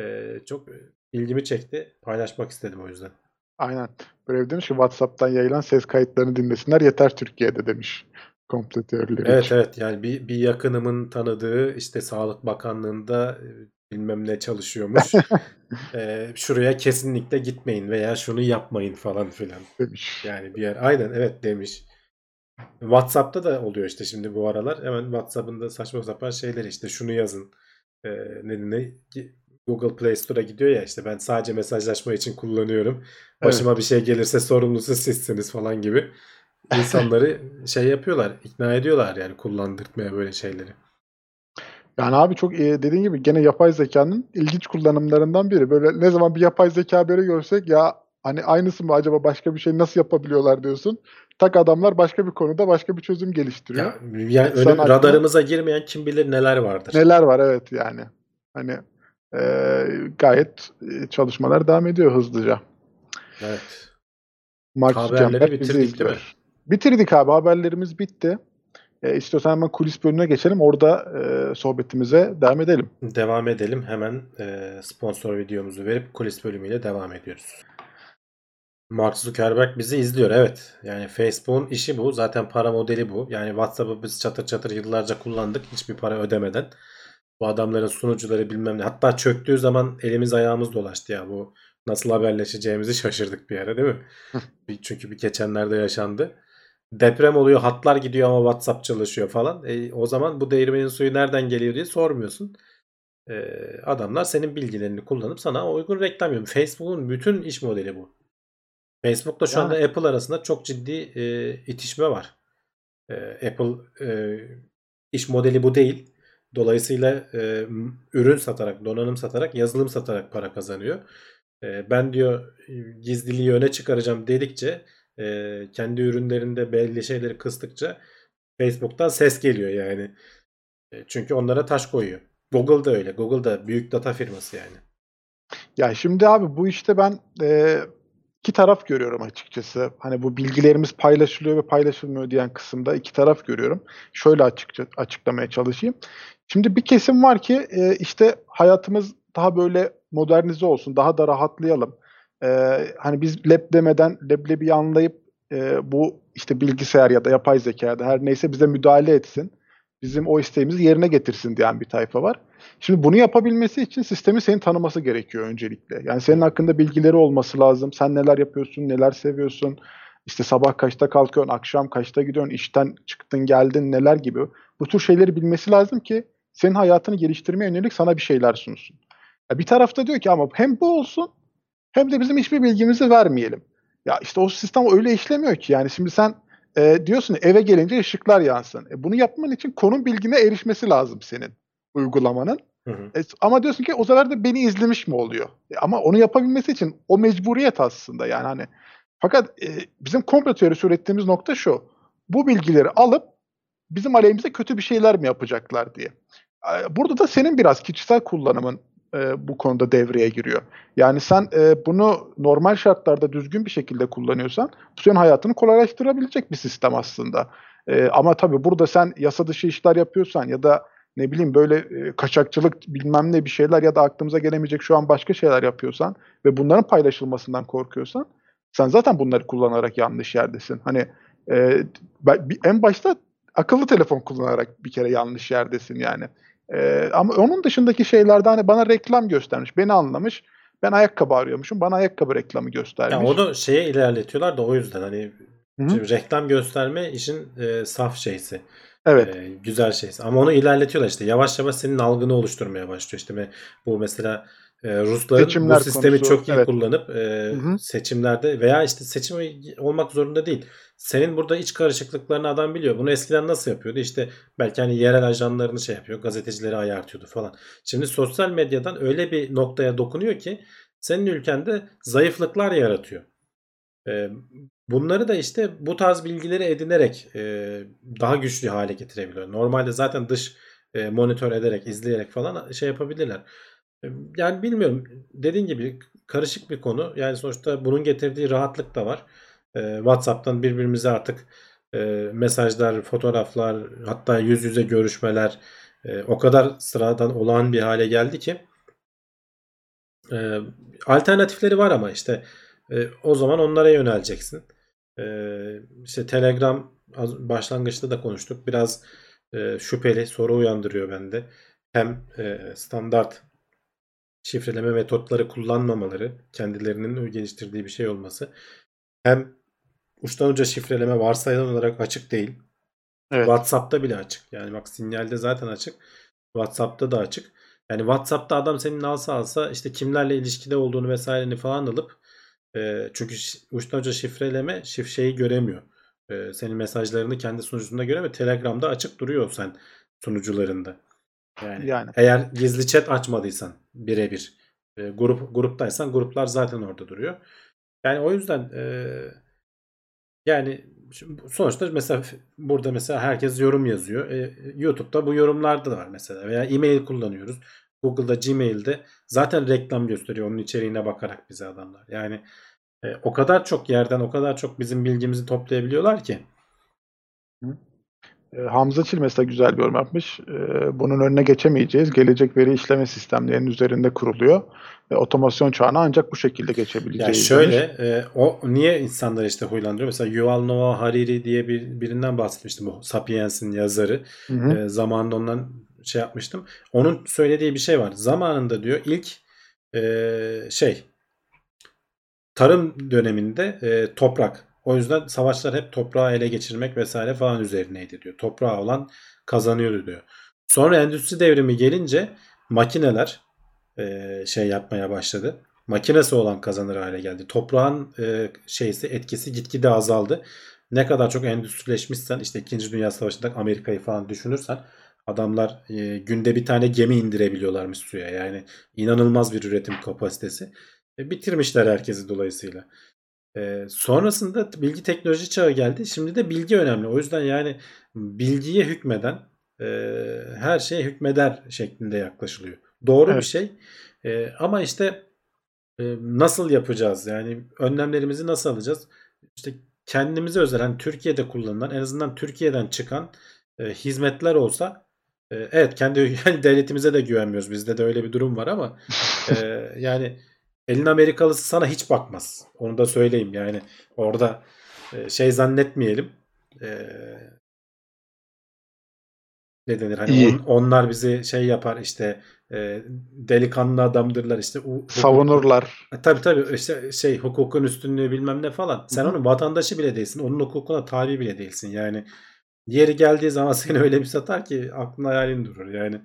E, çok ilgimi çekti. Paylaşmak istedim o yüzden. Aynen. Böyle demiş ki WhatsApp'tan yayılan ses kayıtlarını dinlesinler yeter Türkiye'de demiş. Komple teorileri Evet için. evet yani bir, bir yakınımın tanıdığı işte Sağlık Bakanlığı'nda bilmem ne çalışıyormuş. ee, şuraya kesinlikle gitmeyin veya şunu yapmayın falan filan. Demiş. Yani bir yer aynen evet demiş. WhatsApp'ta da oluyor işte şimdi bu aralar. Hemen WhatsApp'ın da saçma sapan şeyler işte şunu yazın. Ee, ne, ne Google Play Store'a gidiyor ya işte ben sadece mesajlaşma için kullanıyorum. Başıma evet. bir şey gelirse sorumlusu sizsiniz falan gibi. insanları şey yapıyorlar, ikna ediyorlar yani kullandırtmaya böyle şeyleri. Yani abi çok e, dediğin gibi gene yapay zekanın ilginç kullanımlarından biri. Böyle ne zaman bir yapay zeka haberi görsek ya hani aynısı mı acaba başka bir şey nasıl yapabiliyorlar diyorsun. Tak adamlar başka bir konuda başka bir çözüm geliştiriyor. Ya, yani önüm, radarımıza girmeyen kim bilir neler vardır. Neler var evet yani. Hani e, gayet çalışmalar devam ediyor hızlıca. Evet. Mark Haberleri bitirdik değil mi? Bitirdik abi haberlerimiz bitti. E, istiyorsan hemen kulis bölümüne geçelim. Orada e, sohbetimize devam edelim. Devam edelim. Hemen e, sponsor videomuzu verip kulis bölümüyle devam ediyoruz. Mark Zuckerberg bizi izliyor. Evet. Yani Facebook'un işi bu. Zaten para modeli bu. Yani WhatsApp'ı biz çatır çatır yıllarca kullandık. Hiçbir para ödemeden. Bu adamların sunucuları bilmem ne. Hatta çöktüğü zaman elimiz ayağımız dolaştı ya. Bu nasıl haberleşeceğimizi şaşırdık bir ara değil mi? Çünkü bir geçenlerde yaşandı deprem oluyor hatlar gidiyor ama WhatsApp çalışıyor falan. E, o zaman bu değirmenin suyu nereden geliyor diye sormuyorsun. E, adamlar senin bilgilerini kullanıp sana uygun reklam yapıyor. Facebook'un bütün iş modeli bu. Facebook'ta şu anda Apple arasında çok ciddi e, itişme var. E, Apple e, iş modeli bu değil. Dolayısıyla e, ürün satarak, donanım satarak, yazılım satarak para kazanıyor. E, ben diyor gizliliği öne çıkaracağım dedikçe e, kendi ürünlerinde belli şeyleri kıstıkça Facebook'tan ses geliyor yani. E, çünkü onlara taş koyuyor. Google da öyle. Google da büyük data firması yani. Ya şimdi abi bu işte ben e, iki taraf görüyorum açıkçası. Hani bu bilgilerimiz paylaşılıyor ve paylaşılmıyor diyen kısımda iki taraf görüyorum. Şöyle açıkça açıklamaya çalışayım. Şimdi bir kesim var ki e, işte hayatımız daha böyle modernize olsun, daha da rahatlayalım e, hani biz lab demeden leblebi anlayıp e, bu işte bilgisayar ya da yapay zeka ya da her neyse bize müdahale etsin. Bizim o isteğimizi yerine getirsin diyen bir tayfa var. Şimdi bunu yapabilmesi için sistemi senin tanıması gerekiyor öncelikle. Yani senin hakkında bilgileri olması lazım. Sen neler yapıyorsun, neler seviyorsun. İşte sabah kaçta kalkıyorsun, akşam kaçta gidiyorsun, işten çıktın, geldin, neler gibi. Bu tür şeyleri bilmesi lazım ki senin hayatını geliştirmeye yönelik sana bir şeyler sunsun. Ya bir tarafta diyor ki ama hem bu olsun hem de bizim hiçbir bilgimizi vermeyelim. Ya işte o sistem öyle işlemiyor ki. Yani şimdi sen e, diyorsun eve gelince ışıklar yansın. E, bunu yapman için konum bilgine erişmesi lazım senin uygulamanın. Hı hı. E, ama diyorsun ki o sefer de beni izlemiş mi oluyor? E, ama onu yapabilmesi için o mecburiyet aslında yani hani. Fakat e, bizim komplo teorisi ürettiğimiz nokta şu. Bu bilgileri alıp bizim aleyhimize kötü bir şeyler mi yapacaklar diye. Burada da senin biraz kişisel kullanımın e, bu konuda devreye giriyor. Yani sen e, bunu normal şartlarda düzgün bir şekilde kullanıyorsan bu senin hayatını kolaylaştırabilecek bir sistem aslında. E, ama tabii burada sen yasa dışı işler yapıyorsan ya da ne bileyim böyle e, kaçakçılık bilmem ne bir şeyler ya da aklımıza gelemeyecek şu an başka şeyler yapıyorsan ve bunların paylaşılmasından korkuyorsan sen zaten bunları kullanarak yanlış yerdesin. Hani e, en başta akıllı telefon kullanarak bir kere yanlış yerdesin yani. E, ama onun dışındaki şeylerde hani bana reklam göstermiş, beni anlamış. Ben ayakkabı arıyormuşum, bana ayakkabı reklamı göstermiş. Ya onu şeye ilerletiyorlar da o yüzden hani şimdi reklam gösterme işin e, saf şeysi. Evet. e, güzel şeysi. Ama onu ilerletiyorlar işte. Yavaş yavaş senin algını oluşturmaya başlıyor. İşte bu mesela e, Rusların Seçimler bu sistemi konusu, çok iyi evet. kullanıp e, Hı hı. seçimlerde veya işte seçim olmak zorunda değil. Senin burada iç karışıklıklarını adam biliyor. Bunu eskiden nasıl yapıyordu? İşte belki hani yerel ajanlarını şey yapıyor. Gazetecileri ayartıyordu falan. Şimdi sosyal medyadan öyle bir noktaya dokunuyor ki senin ülkende zayıflıklar yaratıyor. E, bunları da işte bu tarz bilgileri edinerek e, daha güçlü hale getirebiliyor. Normalde zaten dış e, monitör ederek, izleyerek falan şey yapabilirler. Yani bilmiyorum. Dediğin gibi karışık bir konu. Yani sonuçta bunun getirdiği rahatlık da var. E, WhatsApp'tan birbirimize artık e, mesajlar, fotoğraflar, hatta yüz yüze görüşmeler e, o kadar sıradan olağan bir hale geldi ki e, alternatifleri var ama işte e, o zaman onlara yöneleceksin. E, işte Telegram başlangıçta da konuştuk. Biraz e, şüpheli soru uyandırıyor bende. Hem e, standart şifreleme metotları kullanmamaları, kendilerinin geliştirdiği bir şey olması. Hem uçtan uca şifreleme varsayılan olarak açık değil. Evet. WhatsApp'ta bile açık. Yani bak sinyalde zaten açık. WhatsApp'ta da açık. Yani WhatsApp'ta adam senin alsa alsa işte kimlerle ilişkide olduğunu vesaireni falan alıp e, çünkü uçtan uca şifreleme şif şeyi göremiyor. E, senin mesajlarını kendi sunucusunda göremiyor. Telegram'da açık duruyor sen sunucularında. Yani, Yani. eğer gizli chat açmadıysan birebir e, grup gruptaysan gruplar zaten orada duruyor. Yani o yüzden e, yani sonuçta mesela burada mesela herkes yorum yazıyor. E, YouTube'da bu yorumlarda da var mesela veya e-mail kullanıyoruz. Google'da, Gmail'de zaten reklam gösteriyor onun içeriğine bakarak bize adamlar. Yani e, o kadar çok yerden o kadar çok bizim bilgimizi toplayabiliyorlar ki. E, Hamza Çil mesela güzel bir yorum yapmış. E, bunun önüne geçemeyeceğiz. Gelecek veri işleme sistemlerinin üzerinde kuruluyor. Ve otomasyon çağına ancak bu şekilde geçebileceğiz. şöyle e, o niye insanları işte huylandırıyor? Mesela Yuval Noah Hariri diye bir birinden bahsetmiştim bu Sapiens'in yazarı. Hı hı. E, zamanında ondan şey yapmıştım. Onun söylediği bir şey var. Zamanında diyor ilk e, şey tarım döneminde e, toprak. O yüzden savaşlar hep toprağı ele geçirmek vesaire falan üzerineydi diyor. Toprağı olan kazanıyordu diyor. Sonra endüstri devrimi gelince makineler e, şey yapmaya başladı. Makinesi olan kazanır hale geldi. Toprağın e, şeysi etkisi gitgide azaldı. Ne kadar çok endüstrileşmişsen işte 2. Dünya Savaşı'nda Amerika'yı falan düşünürsen adamlar e, günde bir tane gemi indirebiliyorlarmış suya. Yani inanılmaz bir üretim kapasitesi. E, bitirmişler herkesi dolayısıyla. E, sonrasında bilgi teknoloji çağı geldi. Şimdi de bilgi önemli. O yüzden yani bilgiye hükmeden e, her şeye hükmeder şeklinde yaklaşılıyor. Doğru bir Evet. şey. E, ama işte e, nasıl yapacağız? Yani önlemlerimizi nasıl alacağız? İşte kendimize özel hani Türkiye'de kullanılan en azından Türkiye'den çıkan e, hizmetler olsa e, evet kendi yani devletimize de güvenmiyoruz. Bizde de öyle bir durum var ama e, yani elin Amerikalısı sana hiç bakmaz. Onu da söyleyeyim yani orada e, şey zannetmeyelim. E, ne denir hani on- onlar bizi şey yapar işte e, delikanlı adamdırlar işte u- Savunurlar. e, Tabii tabii işte şey hukukun üstünlüğü bilmem ne falan. Sen Hı hı. onun vatandaşı bile değilsin. Onun hukukuna tabi bile değilsin. Yani yeri geldiği zaman seni öyle bir satar ki aklın hayalin durur. Yani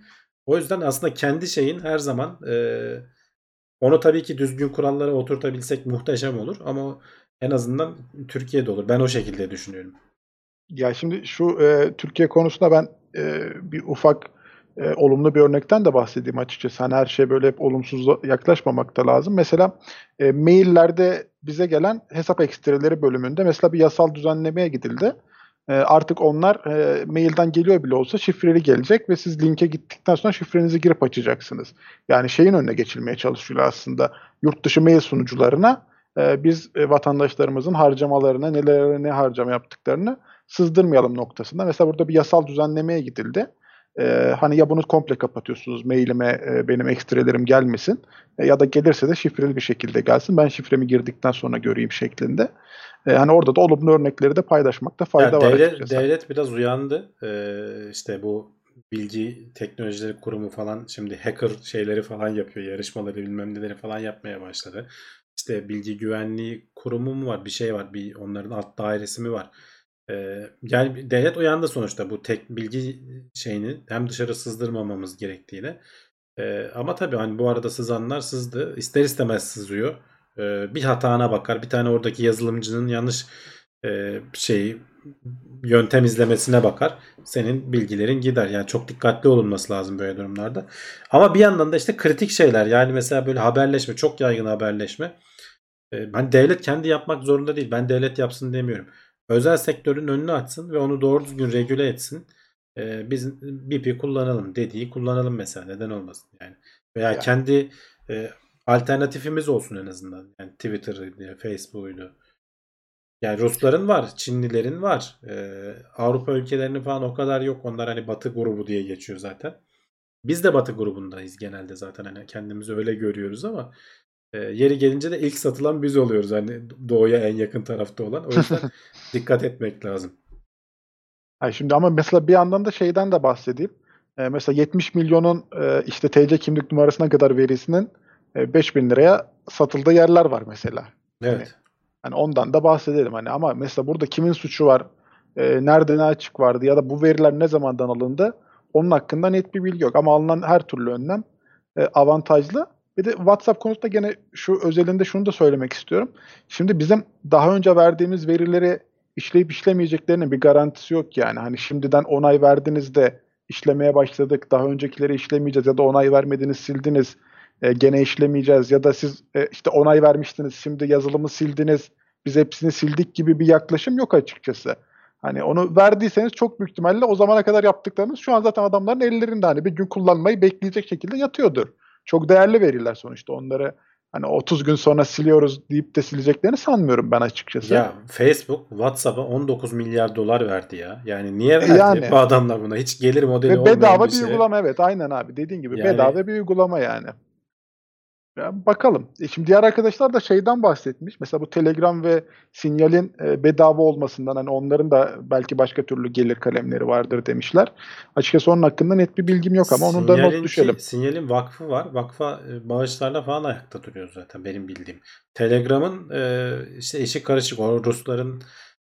o yüzden aslında kendi şeyin her zaman e, onu tabii ki düzgün kurallara oturtabilsek muhteşem olur ama en azından Türkiye'de olur. Ben o şekilde düşünüyorum. Ya şimdi şu e, Türkiye konusunda ben e, bir ufak e, olumlu bir örnekten de bahsedeyim açıkçası. Hani her şey böyle hep olumsuz yaklaşmamak da lazım. Mesela e, maillerde bize gelen hesap ekstreleri bölümünde mesela bir yasal düzenlemeye gidildi. E, artık onlar e, mailden geliyor bile olsa şifreli gelecek ve siz linke gittikten sonra şifrenizi girip açacaksınız. Yani şeyin önüne geçilmeye çalışıyor aslında. Yurt dışı mail sunucularına e, biz e, vatandaşlarımızın harcamalarına, nelere ne harcama yaptıklarını sızdırmayalım noktasında. Mesela burada bir yasal düzenlemeye gidildi. Ee, hani ya bunu komple kapatıyorsunuz mailime e, benim ekstrelerim gelmesin e, ya da gelirse de şifreli bir şekilde gelsin. Ben şifremi girdikten sonra göreyim şeklinde. E, hani orada da olumlu örnekleri de paylaşmakta fayda Ya var devlet, açıkçası. devlet biraz uyandı. Ee, işte bu bilgi teknolojileri kurumu falan şimdi hacker şeyleri falan yapıyor. Yarışmaları bilmem neleri falan yapmaya başladı. İşte bilgi güvenliği kurumu mu var? Bir şey var. Bir onların alt dairesi mi var? Ee, yani devlet uyandı sonuçta bu tek bilgi şeyini hem dışarı sızdırmamamız gerektiğine. Ee, ama tabii hani bu arada sızanlar sızdı. İster istemez sızıyor. Ee, bir hatana bakar. Bir tane oradaki yazılımcının yanlış e, şeyi yöntem izlemesine bakar. Senin bilgilerin gider. Yani çok dikkatli olunması lazım böyle durumlarda. Ama bir yandan da işte kritik şeyler. Yani mesela böyle haberleşme, çok yaygın haberleşme. Ee, hani devlet kendi yapmak zorunda değil. Ben devlet yapsın demiyorum. Özel sektörün önünü açsın ve onu doğru düzgün regüle etsin. Ee, biz BP kullanalım dediği kullanalım mesela. Neden olmasın yani. Veya Yani. kendi e, alternatifimiz olsun en azından. Yani Twitter'ıydı, Facebook'uydu. Yani Rusların var, Çinlilerin var. Ee, Avrupa ülkelerinin falan o kadar yok. Onlar hani Batı grubu diye geçiyor zaten. Biz de Batı grubundayız genelde zaten. Hani kendimizi öyle görüyoruz ama e, yeri gelince de ilk satılan biz oluyoruz. Hani doğuya en yakın tarafta olan. O yüzden dikkat etmek lazım. Hayır, şimdi ama mesela bir yandan da şeyden de bahsedeyim. Ee, mesela 70 milyonun e, işte TC kimlik numarasına kadar verisinin 5000 liraya satıldığı yerler var mesela. Evet. Hani ondan da bahsedelim hani ama mesela burada kimin suçu var, e, nerede ne açık vardı ya da bu veriler ne zamandan alındı onun hakkında net bir bilgi yok ama alınan her türlü önlem e, avantajlı. Bir de WhatsApp konusunda gene şu özelinde şunu da söylemek istiyorum. Şimdi bizim daha önce verdiğimiz verileri işleyip işlemeyeceklerinin bir garantisi yok yani. Hani şimdiden onay verdiniz de işlemeye başladık. Daha öncekileri işlemeyeceğiz ya da onay vermediniz sildiniz. E, gene işlemeyeceğiz ya da siz e, işte onay vermiştiniz şimdi yazılımı sildiniz. Biz hepsini sildik gibi bir yaklaşım yok açıkçası. Hani onu verdiyseniz çok büyük ihtimalle o zamana kadar yaptıklarınız şu an zaten adamların ellerinde hani bir gün kullanmayı bekleyecek şekilde yatıyordur. Çok değerli veriler sonuçta onları hani 30 gün sonra siliyoruz deyip de sileceklerini sanmıyorum ben açıkçası. Ya Facebook WhatsApp'a 19 milyar dolar verdi ya. Yani niye verdi Yani. bu adamlar buna? Hiç gelir modeli Ve olmayan bedava bir bir, şey. uygulama evet aynen abi dediğin gibi Yani- bedava bir uygulama yani. Ya bakalım. E şimdi diğer arkadaşlar da şeyden bahsetmiş. Mesela bu Telegram ve Sinyal'in e, bedava olmasından hani onların da belki başka türlü gelir kalemleri vardır demişler. Açıkçası onun hakkında net bir bilgim yok ama onun da not düşelim. ki- Sinyal'in vakfı var. Vakfa e, bağışlarla falan ayakta duruyor zaten benim bildiğim. Telegram'ın e, işte işi karışık. O Rusların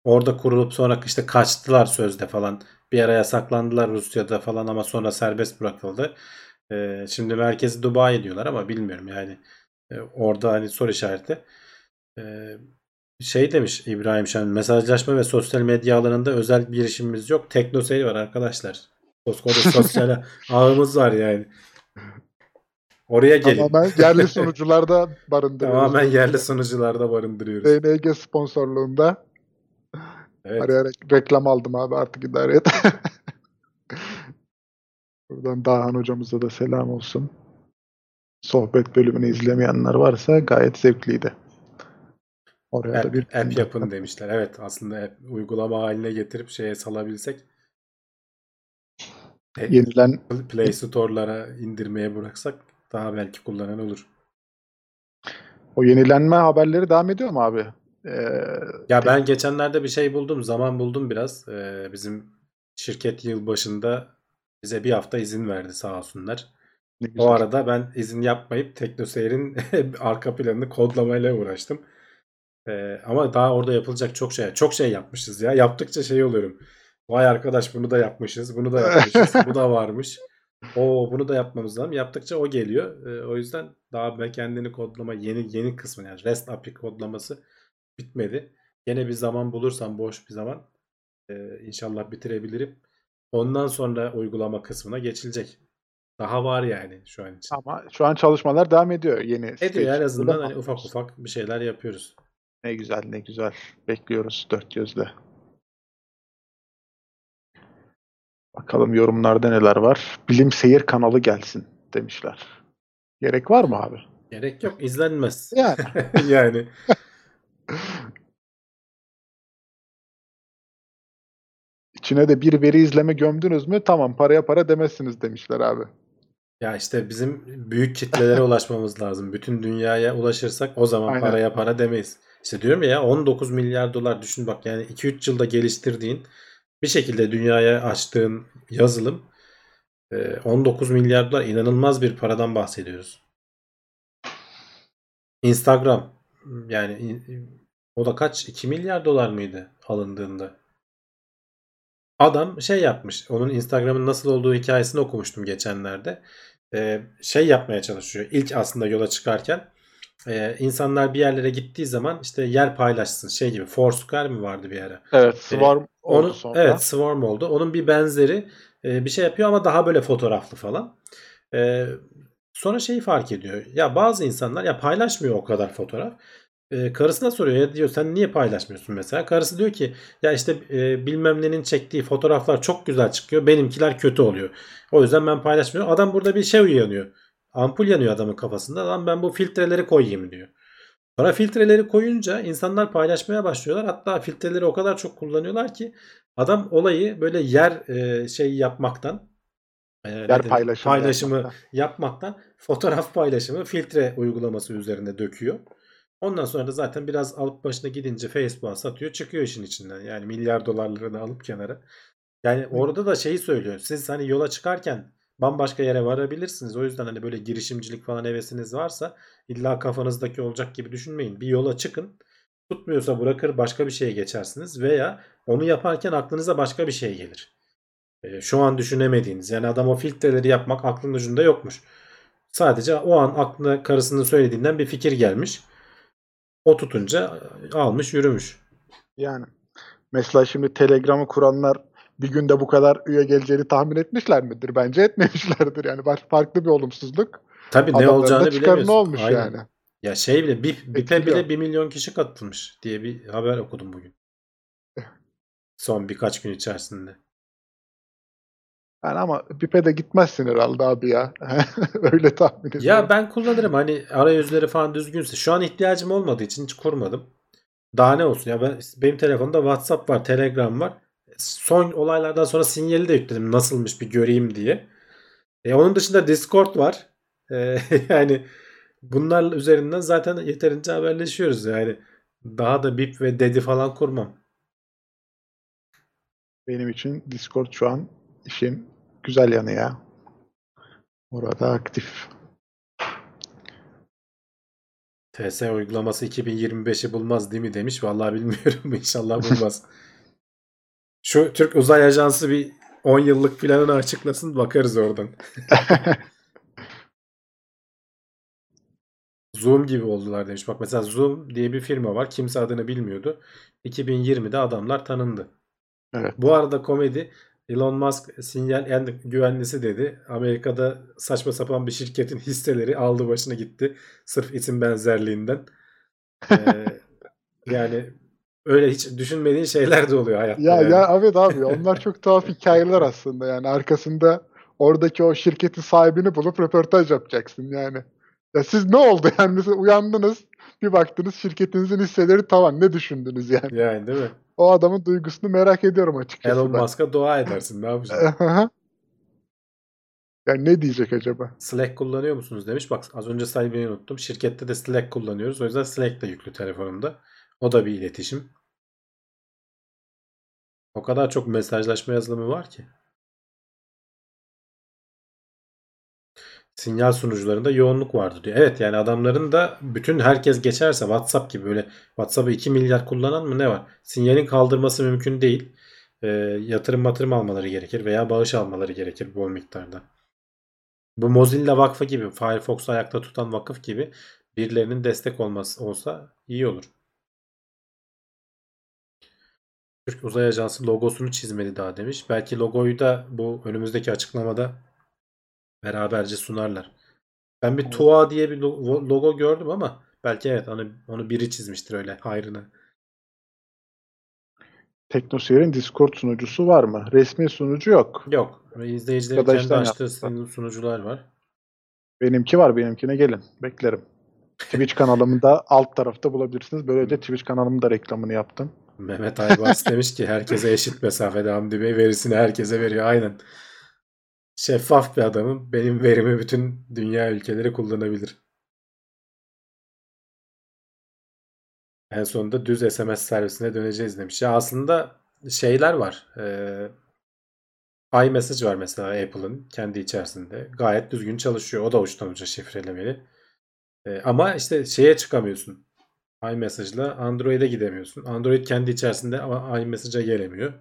orada kurulup sonra işte kaçtılar sözde falan. Bir ara yasaklandılar Rusya'da falan ama sonra serbest bırakıldı. E, şimdi merkezi Dubai diyorlar ama bilmiyorum yani. E, orada hani soru işareti. E, şey demiş İbrahim Şen mesajlaşma ve sosyal medya alanında özel bir işimiz yok. Teknoseyir var arkadaşlar. Koskoca sosyal ağımız var yani. Oraya gelin. Tamamen yerli sunucularda barındırıyoruz. Tamamen yerli sunucularda barındırıyoruz. BNG sponsorluğunda. Evet. Araya re- reklam aldım abi artık idare et. Buradan Dahan hocamıza da selam olsun. Sohbet bölümünü izlemeyenler varsa gayet zevkliydi. Oraya App, da bir app yapın demişler. Evet aslında app, uygulama haline getirip şeye salabilsek e, Yenilen Play Store'lara indirmeye bıraksak daha belki kullanan olur. o yenilenme haberleri devam ediyor mu abi? Ee, Ya ben geçenlerde bir şey buldum. Zaman buldum biraz. Ee, bizim şirket yıl başında bize bir hafta izin verdi sağ olsunlar. ne güzel. O arada ben izin yapmayıp TeknoSeyir'in arka planını kodlamayla uğraştım. Ee, ama daha orada yapılacak çok şey. Çok şey yapmışız ya. Yaptıkça şey oluyorum. Vay arkadaş bunu da yapmışız. Bunu da yapmışız. bu da varmış. O bunu da yapmamız lazım. Yaptıkça o geliyor. Ee, o yüzden daha backend'ini kodlama yeni yeni kısmı yani REST API kodlaması bitmedi. Gene bir zaman bulursam boş bir zaman e, inşallah bitirebilirim. Ondan sonra uygulama kısmına geçilecek. Daha var yani şu an için. Ama şu an çalışmalar devam ediyor yeni Ediyor en azından hani ufak ufak bir şeyler yapıyoruz. Ne güzel ne güzel. Bekliyoruz dört gözle. Bakalım yorumlarda neler var. Bilim Seyir kanalı gelsin demişler. Gerek var mı abi? Gerek yok izlenmez. Yani. yani İçine de bir veri izleme gömdünüz mü tamam paraya para demezsiniz demişler abi. ya işte bizim büyük kitlelere ulaşmamız lazım. Bütün dünyaya ulaşırsak o zaman Aynen. paraya para demeyiz. İşte diyorum ya 19 milyar dolar düşün bak yani 2-3 yılda geliştirdiğin bir şekilde dünyaya açtığın yazılım e, 19 milyar dolar inanılmaz bir paradan bahsediyoruz. Instagram yani o da kaç 2 milyar dolar mıydı alındığında? Adam şey yapmış. Onun Instagram'ın nasıl olduğu hikayesini okumuştum geçenlerde. Ee, şey yapmaya çalışıyor. İlk aslında yola çıkarken e, insanlar bir yerlere gittiği zaman işte yer paylaşsın. Şey gibi Foursquare mi vardı bir ara? Evet Swarm oldu Onun, sonra. Evet Swarm oldu. Onun bir benzeri e, bir şey yapıyor ama daha böyle fotoğraflı falan. E, sonra şeyi fark ediyor. Ya bazı insanlar ya paylaşmıyor o kadar fotoğraf. E, karısına soruyor ya diyor sen niye paylaşmıyorsun mesela? Karısı diyor ki ya işte e, bilmem nenin çektiği fotoğraflar çok güzel çıkıyor. Benimkiler kötü oluyor. O yüzden ben paylaşmıyorum. Adam burada bir şey uyanıyor. Ampul yanıyor adamın kafasında. Adam ben bu filtreleri koyayım diyor. Sonra filtreleri koyunca insanlar paylaşmaya başlıyorlar. Hatta filtreleri o kadar çok kullanıyorlar ki adam olayı böyle yer e, şey yapmaktan e, Yer denir? paylaşımı paylaşımı yapmaktan. yapmaktan fotoğraf paylaşımı filtre uygulaması üzerinde döküyor. Ondan sonra da zaten biraz alıp başına gidince Facebook'a satıyor çıkıyor işin içinden. Yani milyar dolarlarını alıp kenara. Yani orada da şeyi söylüyor. Siz hani yola çıkarken bambaşka yere varabilirsiniz. O yüzden hani böyle girişimcilik falan hevesiniz varsa illa kafanızdaki olacak gibi düşünmeyin. Bir yola çıkın. Tutmuyorsa bırakır başka bir şeye geçersiniz veya onu yaparken aklınıza başka bir şey gelir. Ee, şu an düşünemediğiniz. Yani adam o filtreleri yapmak aklının ucunda yokmuş. Sadece o an aklına karısının söylediğinden bir fikir gelmiş. O tutunca almış yürümüş. Yani. Mesela şimdi Telegram'ı kuranlar bir günde bu kadar üye geleceğini tahmin etmişler midir? Bence etmemişlerdir. Yani farklı bir olumsuzluk. Tabii ne olacağını bilemiyorsun. olmuş Aynen. yani. Ya şey bile BIP, BİP'e bile 1 milyon kişi katılmış diye bir haber okudum bugün. Son birkaç gün içerisinde. Yani ama BİP'e de gitmezsin herhalde abi ya. Öyle tahmin ediyorum. Ya ben kullanırım hani arayüzleri falan düzgünse. Şu an ihtiyacım olmadığı için hiç kurmadım. Daha ne olsun ya ben benim telefonda WhatsApp var, Telegram var. Son olaylardan sonra sinyali de yükledim nasılmış bir göreyim diye. E, onun dışında Discord var. E, yani bunlar üzerinden zaten yeterince haberleşiyoruz yani. Daha da BIP ve Dedi falan kurmam. Benim için Discord şu an işin güzel yanı ya. Orada aktif. TS uygulaması 2025'i bulmaz değil mi demiş. Vallahi bilmiyorum. İnşallah bulmaz. Şu Türk Uzay Ajansı bir 10 yıllık planını açıklasın. Bakarız oradan. Zoom gibi oldular demiş. Bak mesela Zoom diye bir firma var. Kimse adını bilmiyordu. 2020'de adamlar tanındı. Evet. Bu arada komedi Elon Musk sinyal en güvenlisi dedi. Amerika'da saçma sapan bir şirketin hisseleri aldı başına gitti. Sırf isim benzerliğinden. Ee, yani öyle hiç düşünmediğin şeyler de oluyor hayatta. Ya yani. ya evet abi onlar çok tuhaf hikayeler aslında yani arkasında oradaki o şirketin sahibini bulup röportaj yapacaksın yani. Ya siz ne oldu yani mesela uyandınız bir baktınız şirketinizin hisseleri tavan ne düşündünüz yani? Yani değil mi? O adamın duygusunu merak ediyorum açıkçası Elon ben. Musk'a dua edersin. Ne yapacaksın? yani ne diyecek acaba? Slack kullanıyor musunuz demiş. Bak az önce saymayı unuttum. Şirkette de Slack kullanıyoruz. O yüzden Slack de yüklü telefonumda. O da bir iletişim. O kadar çok mesajlaşma yazılımı var ki. Sinyal sunucularında yoğunluk vardı diyor. Evet yani adamların da bütün herkes geçerse WhatsApp gibi böyle WhatsApp'ı 2 milyar kullanan mı ne var? Sinyalin kaldırması mümkün değil. Ee, yatırım matırım almaları gerekir veya bağış almaları gerekir bol miktarda. Bu Mozilla Vakfı gibi, Firefox'u ayakta tutan vakıf gibi birilerinin destek olması olsa iyi olur. Türk Uzay Ajansı logosunu çizmedi daha demiş. Belki logoyu da bu önümüzdeki açıklamada beraberce sunarlar. Ben bir TUA diye bir lo- logo gördüm ama belki evet onu, onu biri çizmiştir öyle hayrına. Teknoseyir'in Discord sunucusu var mı? Resmi sunucu yok. Yok. İzleyicilerin kendi açtığı sunucular var. Benimki var. Benimkine gelin. Beklerim. Twitch kanalımda alt tarafta bulabilirsiniz. Böylece Twitch kanalımın da reklamını yaptım. Mehmet Aybars demiş ki herkese eşit mesafede Hamdi Bey verisini herkese veriyor. Aynen. Şeffaf bir adamım. Benim verimi bütün dünya ülkeleri kullanabilir. En sonunda düz SMS servisine döneceğiz demiş. Ya aslında şeyler var. Ee, iMessage var mesela Apple'ın kendi içerisinde. Gayet düzgün çalışıyor. O da uçtan uca şifrelemeli. Ee, ama işte şeye çıkamıyorsun. iMessage'la Android'e gidemiyorsun. Android kendi içerisinde ama iMessage'a gelemiyor.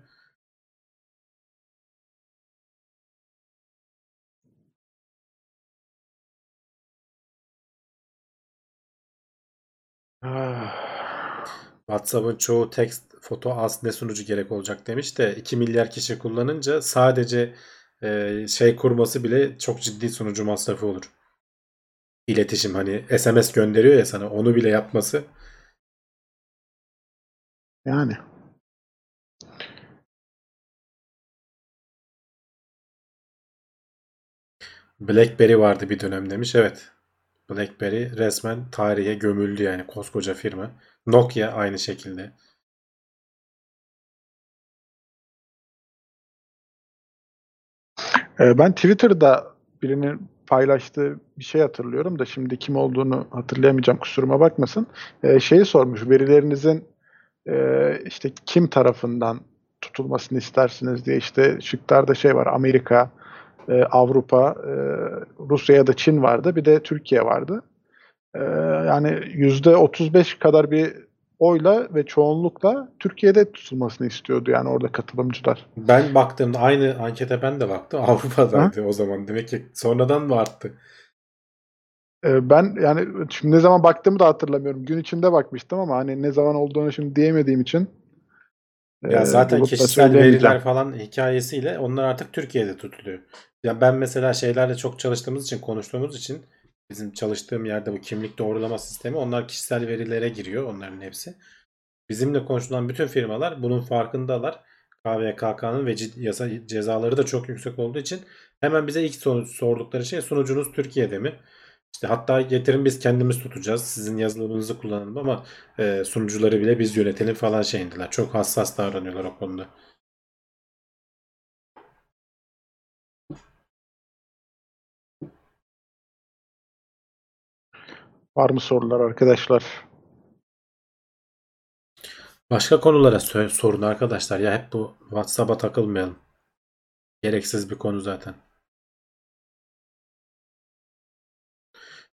WhatsApp'ın çoğu text, foto, az ne sunucu gerek olacak demiş de 2 milyar kişi kullanınca sadece e, şey kurması bile çok ciddi sunucu masrafı olur. İletişim hani SMS gönderiyor ya sana onu bile yapması. Yani. BlackBerry vardı bir dönem demiş. Evet. BlackBerry resmen tarihe gömüldü yani koskoca firma. Nokia aynı şekilde. Ee, Ben Twitter'da birinin paylaştığı bir şey hatırlıyorum da şimdi kim olduğunu hatırlayamayacağım kusuruma bakmasın. Ee, şeyi sormuş verilerinizin e, işte kim tarafından tutulmasını istersiniz diye işte şıklarda şey var Amerika, e, Avrupa, e, Rusya ya da Çin vardı bir de Türkiye vardı. Ee, yani yüzde 35 kadar bir oyla ve çoğunlukla Türkiye'de tutulmasını istiyordu yani orada katılımcılar. Ben baktığımda aynı ankete ben de baktım. Avrupa'daydı o zaman. Demek ki sonradan mı arttı? Ee, Ben yani şimdi ne zaman baktığımı da hatırlamıyorum. Gün içinde bakmıştım ama hani ne zaman olduğunu şimdi diyemediğim için Ya e, zaten kişisel veriler falan hikayesiyle onlar artık Türkiye'de tutuluyor. Ya ben mesela şeylerle çok çalıştığımız için, konuştuğumuz için bizim çalıştığım yerde bu kimlik doğrulama sistemi onlar kişisel verilere giriyor onların hepsi. Bizimle konuşulan bütün firmalar bunun farkındalar. KVKK'nın ve yasa cezaları da çok yüksek olduğu için hemen bize ilk sor- sordukları şey sunucunuz Türkiye'de mi? İşte hatta getirin biz kendimiz tutacağız. Sizin yazılımınızı kullanalım ama e, sunucuları bile biz yönetelim falan şeyindiler. Çok hassas davranıyorlar o konuda. Var mı sorular arkadaşlar? Başka konulara sorun arkadaşlar. Ya hep bu WhatsApp'a takılmayalım. Gereksiz bir konu zaten.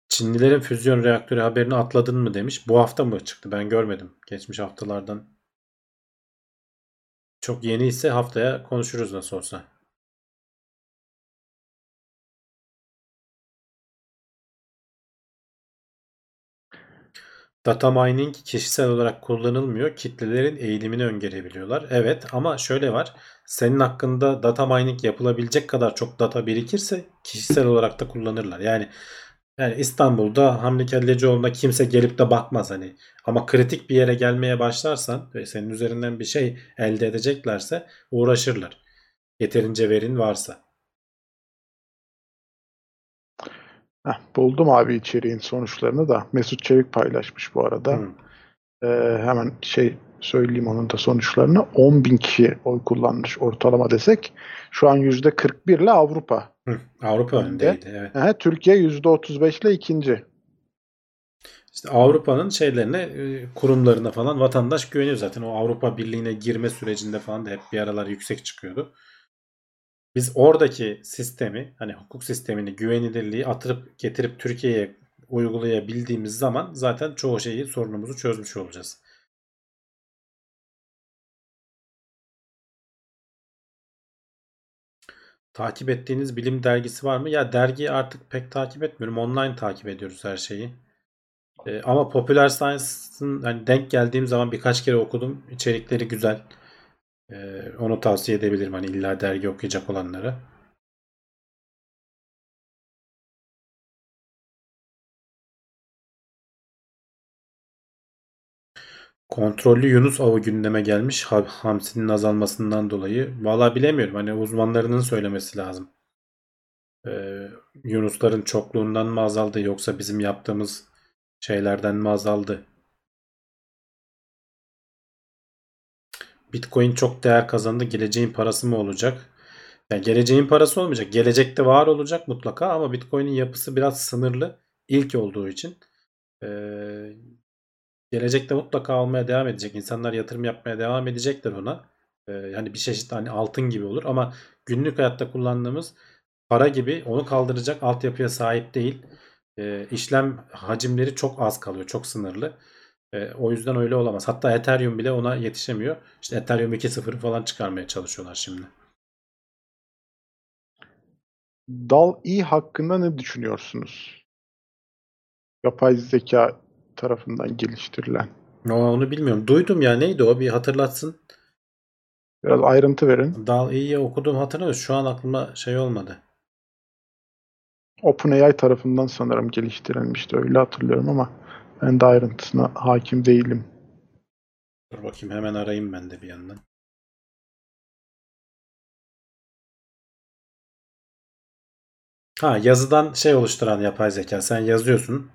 Çinlilerin füzyon reaktörü haberini atladın mı demiş. Bu hafta mı çıktı? Ben görmedim. Geçmiş haftalardan. Çok yeni ise haftaya konuşuruz nasıl olsa. Data mining kişisel olarak kullanılmıyor. Kitlelerin eğilimini öngörebiliyorlar. Evet ama şöyle var. Senin hakkında data mining yapılabilecek kadar çok data birikirse kişisel olarak da kullanırlar. Yani yani İstanbul'da Hamdi Kellecioğlu'na kimse gelip de bakmaz hani. Ama kritik bir yere gelmeye başlarsan ve senin üzerinden bir şey elde edeceklerse uğraşırlar. Yeterince verin varsa. Heh, buldum abi içeriğin sonuçlarını da. Mesut Çevik paylaşmış bu arada. Hı. Ee, hemen şey söyleyeyim onun da sonuçlarını. 10 bin kişi oy kullanmış ortalama desek. Şu an yüzde 41 ile Avrupa. Hı. Avrupa Önde. öndeydi. Evet. Aha, Türkiye yüzde 35 ile ikinci. İşte Avrupa'nın şeylerine, e, kurumlarına falan vatandaş güveniyor zaten. O Avrupa Birliği'ne girme sürecinde falan da hep bir aralar yüksek çıkıyordu. Biz oradaki sistemi, hani hukuk sistemini, güvenilirliği atırıp getirip Türkiye'ye uygulayabildiğimiz zaman zaten çoğu şeyi, sorunumuzu çözmüş olacağız. Takip ettiğiniz bilim dergisi var mı? Ya dergiyi artık pek takip etmiyorum. Online takip ediyoruz her şeyi. Ee, ama Popular Science'ın hani denk geldiğim zaman birkaç kere okudum. İçerikleri güzel. Ee, onu tavsiye edebilirim hani illa dergi okuyacak olanlara. Kontrollü Yunus avı gündeme gelmiş ha- hamsinin azalmasından dolayı. Valla bilemiyorum. Hani uzmanlarının söylemesi lazım. Ee, Yunusların çokluğundan mı azaldı yoksa bizim yaptığımız şeylerden mi azaldı? Bitcoin çok değer kazandı. Geleceğin parası mı olacak? Yani geleceğin parası olmayacak. Gelecekte var olacak mutlaka ama Bitcoin'in yapısı biraz sınırlı. İlk olduğu için. Ee, gelecekte mutlaka almaya devam edecek. İnsanlar yatırım yapmaya devam edecekler ona. Ee, yani bir çeşit hani altın gibi olur ama günlük hayatta kullandığımız para gibi onu kaldıracak altyapıya sahip değil. Ee, işlem hacimleri çok az kalıyor. Çok sınırlı. Ee, o yüzden öyle olamaz. Hatta Ethereum bile ona yetişemiyor. İşte Ethereum 2.0 falan çıkarmaya çalışıyorlar şimdi. DAL-E hakkında ne düşünüyorsunuz? Yapay zeka tarafından geliştirilen. O, onu bilmiyorum. Duydum ya neydi o bir hatırlatsın. Biraz ayrıntı verin. Dal-E'yi okudum hatırlamıyorum. Şu an aklıma şey olmadı. OpenAI tarafından sanırım geliştirilmişti. Öyle hatırlıyorum ama ben de ayrıntısına hakim değilim. Dur bakayım hemen arayayım ben de bir yandan. Ha yazıdan şey oluşturan yapay zeka. Sen yazıyorsun.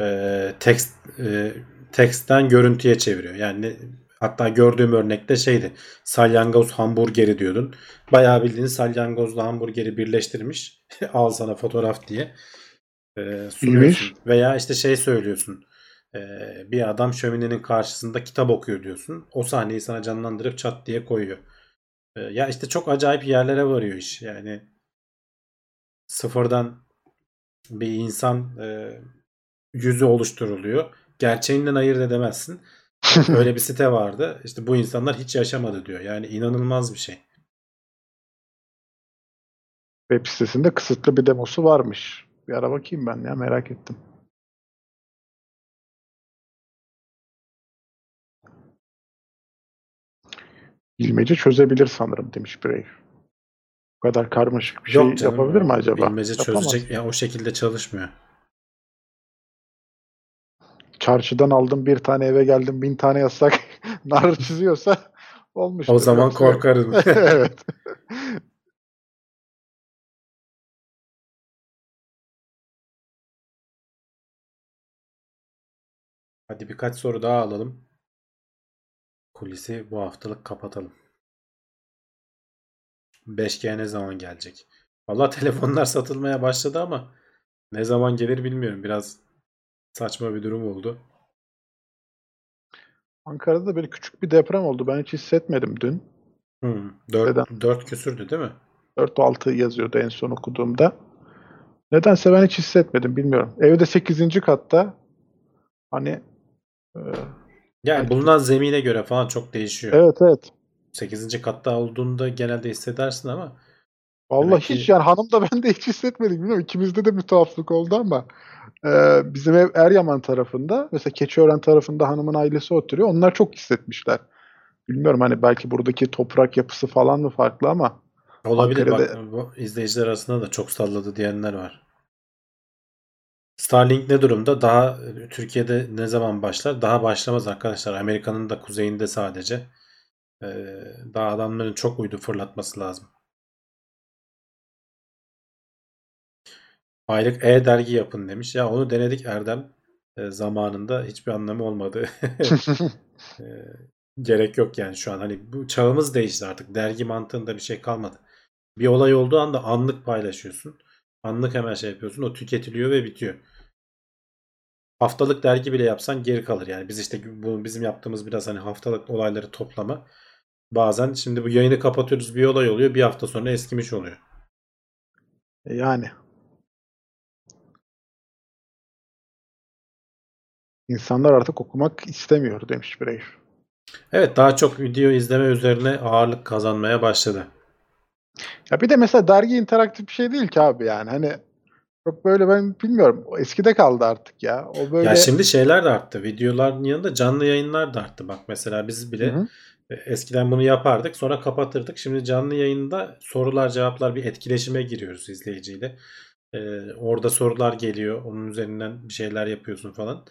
E, tekst e, teksten görüntüye çeviriyor. Yani hatta gördüğüm örnekte şeydi. Salyangoz hamburgeri diyordun. Bayağı bildiğin salyangozla hamburgeri birleştirmiş. Al sana fotoğraf diye. E, sunuyorsun. İyiymiş. Veya işte şey söylüyorsun. E, bir adam şöminenin karşısında kitap okuyor diyorsun. O sahneyi sana canlandırıp çat diye koyuyor. E, ya işte çok acayip yerlere varıyor iş. Yani sıfırdan bir insan e, yüzü oluşturuluyor. Gerçeğinden ayırt edemezsin. Öyle bir site vardı. İşte bu insanlar hiç yaşamadı diyor. Yani inanılmaz bir şey. Web sitesinde kısıtlı bir demosu varmış. Bir ara bakayım ben ya merak ettim. Bilmece çözebilir sanırım demiş Brave. Bu kadar karmaşık bir şey Yok canım, yapabilir mi acaba? Bilmece Yapamaz. çözecek. Ya o şekilde çalışmıyor. Çarşıdan aldım bir tane eve geldim bin tane yasak nar çiziyorsa olmuş. O zaman korkarım. evet. Hadi birkaç soru daha alalım. Kulisi bu haftalık kapatalım. 5G ne zaman gelecek? Valla telefonlar satılmaya başladı ama ne zaman gelir bilmiyorum. Biraz saçma bir durum oldu. Ankara'da da böyle küçük bir deprem oldu. Ben hiç hissetmedim dün. Hmm, 4, Neden? 4 küsürdü değil mi? 4-6 yazıyordu en son okuduğumda. Nedense ben hiç hissetmedim bilmiyorum. Evde 8. katta hani Yani bulunan zemine göre falan çok değişiyor. evet evet. 8. katta olduğunda genelde hissedersin ama Vallahi Demek ki- hiç yani hanım da ben de hiç hissetmedik. Bilmiyorum ikimizde de bir tuhaflık oldu ama e, bizim ev Eryaman tarafında mesela Keçiören tarafında hanımın ailesi oturuyor. Onlar çok hissetmişler. Bilmiyorum hani belki buradaki toprak yapısı falan mı farklı ama olabilir Ankara'da- bak bu izleyiciler arasında da çok salladı diyenler var. Starlink ne durumda? Daha e, Türkiye'de ne zaman başlar? Daha başlamaz arkadaşlar. Amerika'nın da kuzeyinde sadece. Ee, daha adamların çok uydu fırlatması lazım. Aylık e-dergi yapın demiş. Ya onu denedik Erdem e, zamanında. Hiçbir anlamı olmadı. E, gerek yok yani şu an. Hani bu çağımız değişti artık. Dergi mantığında bir şey kalmadı. Bir olay olduğu anda anlık paylaşıyorsun. Anlık hemen şey yapıyorsun. O tüketiliyor ve bitiyor. Haftalık dergi bile yapsan geri kalır. Yani biz işte bu bizim yaptığımız biraz hani haftalık olayları toplama. Bazen şimdi bu yayını kapatıyoruz bir olay oluyor. Bir hafta sonra eskimiş oluyor. E, yani insanlar artık okumak istemiyor demiş Brave. Evet daha çok video izleme üzerine ağırlık kazanmaya başladı. Ya bir de mesela dergi interaktif bir şey değil ki abi yani. Hani çok böyle ben bilmiyorum. O eskide kaldı artık ya. O böyle Ya şimdi şeyler de arttı. Videoların yanında canlı yayınlar da arttı. Bak mesela biz bile Hı hı. E, Eskiden bunu yapardık sonra kapatırdık. Şimdi canlı yayında sorular cevaplar bir etkileşime giriyoruz izleyiciyle. E, orada sorular geliyor. Onun üzerinden bir şeyler yapıyorsun falan.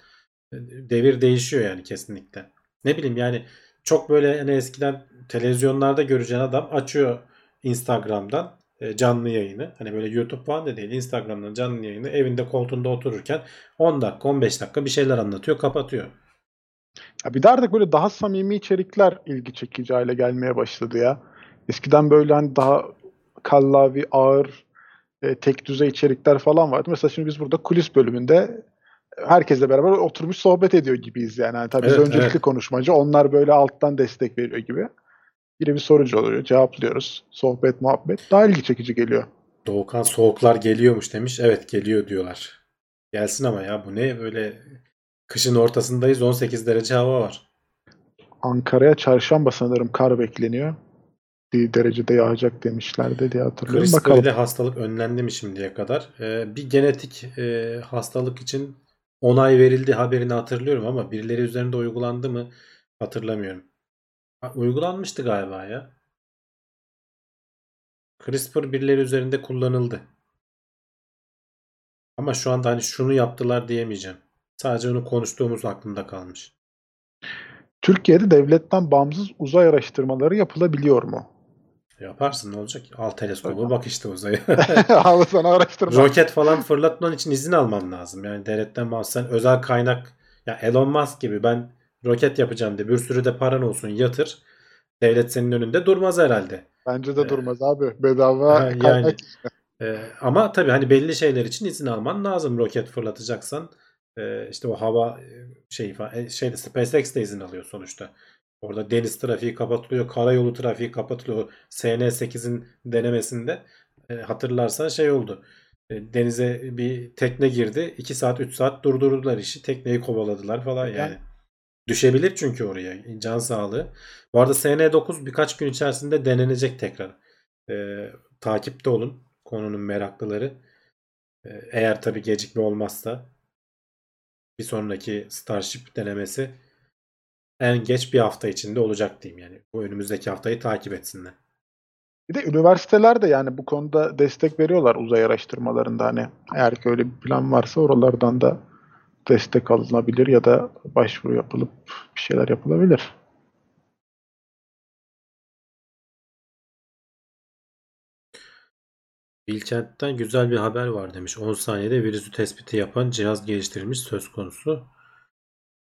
E, devir değişiyor yani kesinlikle. Ne bileyim yani çok böyle hani eskiden televizyonlarda göreceğin adam açıyor Instagram'dan e, canlı yayını. Hani böyle YouTube falan da değil. Instagram'dan canlı yayını evinde koltuğunda otururken 10 dakika 15 dakika bir şeyler anlatıyor kapatıyor. Ya bir de artık böyle daha samimi içerikler ilgi çekici hale gelmeye başladı ya. Eskiden böyle hani daha kallavi, ağır, e, tek düzey içerikler falan vardı. Mesela şimdi biz burada kulis bölümünde herkesle beraber oturmuş sohbet ediyor gibiyiz yani. yani tabii biz Evet, öncelikli evet. konuşmacı, onlar böyle alttan destek veriyor gibi. Biri bir sorucu oluyor, cevaplıyoruz. Sohbet, muhabbet. Daha ilgi çekici geliyor. Doğukan soğuklar geliyormuş demiş. Evet geliyor diyorlar. Gelsin ama ya bu ne böyle kışın ortasındayız 18 derece hava var. Ankara'ya çarşamba sanırım kar bekleniyor. Bir derecede yağacak demişlerdi diye hatırlıyorum. İle hastalık önlendi mi şimdiye kadar? Ee, bir genetik e, hastalık için onay verildi haberini hatırlıyorum ama birileri üzerinde uygulandı mı hatırlamıyorum. Ha, uygulanmıştı galiba ya. CRISPR birileri üzerinde kullanıldı. Ama şu anda hani şunu yaptılar diyemeyeceğim. Sadece onu konuştuğumuz aklımda kalmış. Türkiye'de devletten bağımsız uzay araştırmaları yapılabiliyor mu? Yaparsın ne olacak? Al teleskobu bak işte uzaya. Al sana araştırma. Roket falan fırlatman için izin alman lazım. Yani devletten bağımsız. Sen özel kaynak ya Elon Musk gibi ben roket yapacağım de bir sürü de paran olsun yatır. Devlet senin önünde durmaz herhalde. Bence de Ee, durmaz abi. Bedava ha, yani. Ee, ama tabii hani belli şeyler için izin alman lazım. Roket fırlatacaksan e, işte o hava e, şeyi falan e, şeyde SpaceX de izin alıyor sonuçta. Orada deniz trafiği kapatılıyor, karayolu trafiği kapatılıyor. SN8'in denemesinde e, hatırlarsan şey oldu. E, denize bir tekne girdi. 2 saat 3 saat durdurdular işi. Tekneyi kovaladılar falan yani. Düşebilir çünkü oraya. Can sağlığı. Bu arada SN9 birkaç gün içerisinde denenecek tekrar. E, takipte olun konunun meraklıları. E, eğer tabii gecikme olmazsa bir sonraki Starship denemesi en geç bir hafta içinde olacak diyeyim yani. Bu önümüzdeki haftayı takip etsinler. Bir de üniversiteler de yani bu konuda destek veriyorlar uzay araştırmalarında hani eğer ki öyle bir plan varsa oralardan da destek alınabilir ya da başvuru yapılıp bir şeyler yapılabilir. Bilkent'ten güzel bir haber var demiş. 10 saniyede virüsü tespiti yapan cihaz geliştirilmiş söz konusu.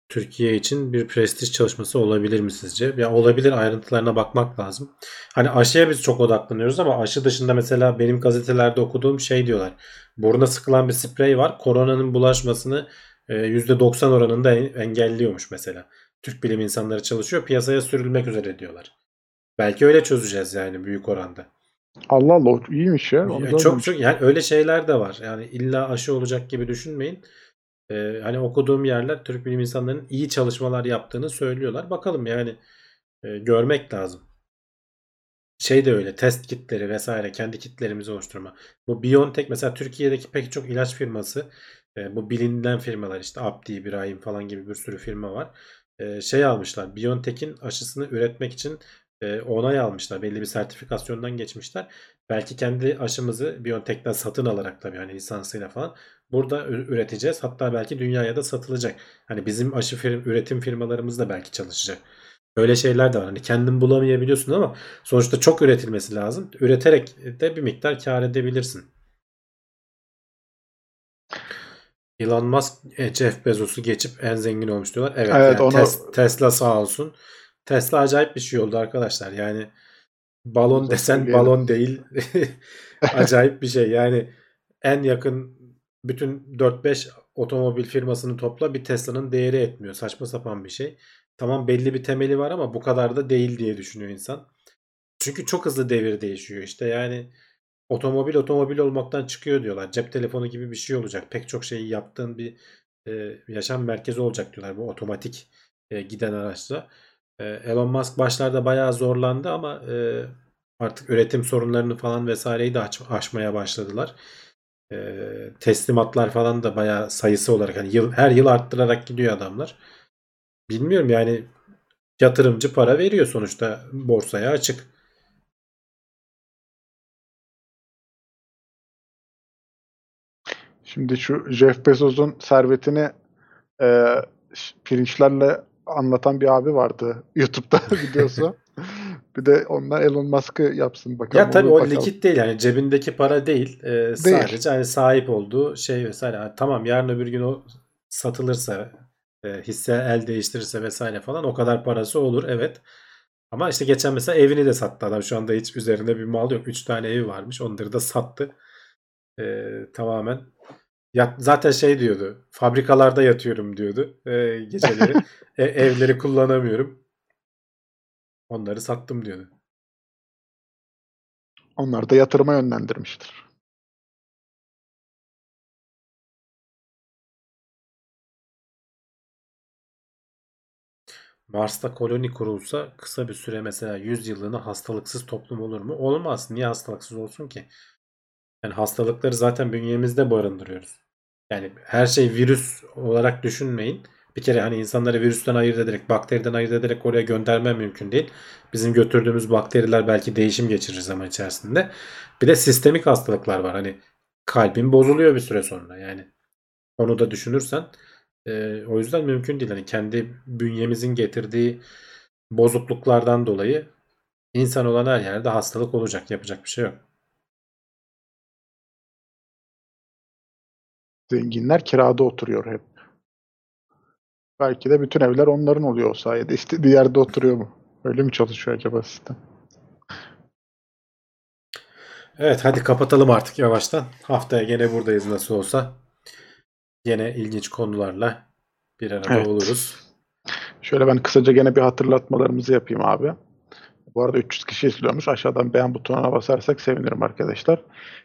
Türkiye için bir prestij çalışması olabilir mi sizce? Ya olabilir ayrıntılarına bakmak lazım. Hani aşıya biz çok odaklanıyoruz ama aşı dışında mesela benim gazetelerde okuduğum şey diyorlar. Buruna sıkılan bir sprey var. Koronanın bulaşmasını %90 oranında en- engelliyormuş mesela. Türk bilim insanları çalışıyor. Piyasaya sürülmek üzere diyorlar. Belki öyle çözeceğiz yani büyük oranda. Allah Allah iyiymiş ya. Onu çok çok yani öyle şeyler de var. Yani illa aşı olacak gibi düşünmeyin. Ee, hani okuduğum yerler Türk bilim insanlarının iyi çalışmalar yaptığını söylüyorlar. Bakalım yani e, görmek lazım. Şey de öyle test kitleri vesaire kendi kitlerimizi oluşturma. Bu BioNTech mesela Türkiye'deki pek çok ilaç firması e, bu bilinen firmalar işte Abdi, İbrahim falan gibi bir sürü firma var. E, şey almışlar. BioNTech'in aşısını üretmek için e, onay almışlar. Belli bir sertifikasyondan geçmişler. Belki kendi aşımızı BioNTech'ten satın alarak tabii hani lisansıyla falan burada üreteceğiz. Hatta belki dünyaya da satılacak. Hani bizim aşı fir- üretim firmalarımız da belki çalışacak. Böyle şeyler de var. Hani kendin bulamayabiliyorsun ama sonuçta çok üretilmesi lazım. Üreterek de bir miktar kar edebilirsin. Elon Musk e, Jeff Bezos'u geçip en zengin olmuş diyorlar. Evet, Evet, yani onu- Tes- Tesla sağ olsun. Tesla acayip bir şey oldu arkadaşlar. Yani balon desen balon değil. acayip bir şey. Yani en yakın bütün 4-5 otomobil firmasını topla bir Tesla'nın değeri etmiyor. Saçma sapan bir şey. Tamam belli bir temeli var ama bu kadar da değil diye düşünüyor insan. Çünkü çok hızlı devir değişiyor işte. Yani otomobil otomobil olmaktan çıkıyor diyorlar. Cep telefonu gibi bir şey olacak. Pek çok şeyi yaptığın bir e, yaşam merkezi olacak diyorlar bu otomatik e, giden araçla. E, Elon Musk başlarda bayağı zorlandı ama e, artık üretim sorunlarını falan vesaireyi de aç- aşmaya başladılar. E, teslimatlar falan da bayağı sayısı olarak hani yıl, her yıl arttırarak gidiyor adamlar. Bilmiyorum yani yatırımcı para veriyor sonuçta borsaya açık. Şimdi şu Jeff Bezos'un servetini e, pirinçlerle anlatan bir abi vardı YouTube'da videosu. bir de ondan Elon Musk'ı yapsın bakalım. Ya tabii o bakalım. likit değil yani cebindeki para değil. Ee, sadece hani sahip olduğu şey vesaire. Yani tamam yarın öbür gün o satılırsa e, hisse el değiştirirse vesaire falan o kadar parası olur evet. Ama işte geçen mesela evini de sattı adam. Şu anda hiç üzerinde bir mal yok. 3 tane evi varmış. Onları da sattı. Ee, tamamen ya, zaten şey diyordu. Fabrikalarda yatıyorum diyordu. Ee, geceleri E, evleri kullanamıyorum. Onları sattım diyordu. Onlar da yatırıma yönlendirmiştir. Mars'ta koloni kurulsa kısa bir süre mesela 100 yıllığına hastalıksız toplum olur mu? Olmaz. Niye hastalıksız olsun ki? Yani hastalıkları zaten bünyemizde barındırıyoruz. Yani her şey virüs olarak düşünmeyin. Bir kere hani insanları virüsten ayırt ederek, bakteriden ayırt ederek oraya göndermem mümkün değil. Bizim götürdüğümüz bakteriler belki değişim geçirir zaman içerisinde. Bir de sistemik hastalıklar var. Hani kalbin bozuluyor bir süre sonra. Yani onu da düşünürsen e, o yüzden mümkün değil. Hani kendi bünyemizin getirdiği bozukluklardan dolayı insan olan her yerde hastalık olacak. Yapacak bir şey yok. Zenginler kirada oturuyor hep. Belki de bütün evler onların oluyor o sayede. İstediği yerde oturuyor mu? Öyle mi çalışıyor acaba sistem? Evet hadi kapatalım artık yavaştan. Haftaya gene buradayız nasıl olsa. Yine ilginç konularla bir arada Evet. oluruz. Şöyle ben kısaca gene bir hatırlatmalarımızı yapayım abi. Bu arada 300 kişi izliyormuş. Aşağıdan beğen butonuna basarsak sevinirim arkadaşlar.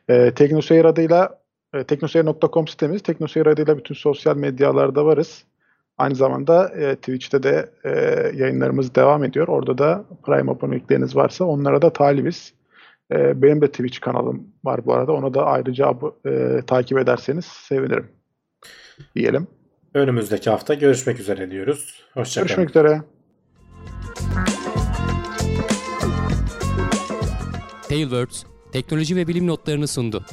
Ee, Teknoseyir adıyla e, teknoseyir.com sitemiz. Teknoseyir adıyla bütün sosyal medyalarda varız. Aynı zamanda e, Twitch'te de e, yayınlarımız devam ediyor. Orada da Prime abonelikleriniz varsa onlara da talibiz. E, benim de Twitch kanalım var bu arada. Ona da ayrıca e, takip ederseniz sevinirim. Diyelim. Önümüzdeki hafta görüşmek üzere diyoruz. Hoşçakalın. Görüşmek üzere. Tailwords teknoloji ve bilim notlarını sundu.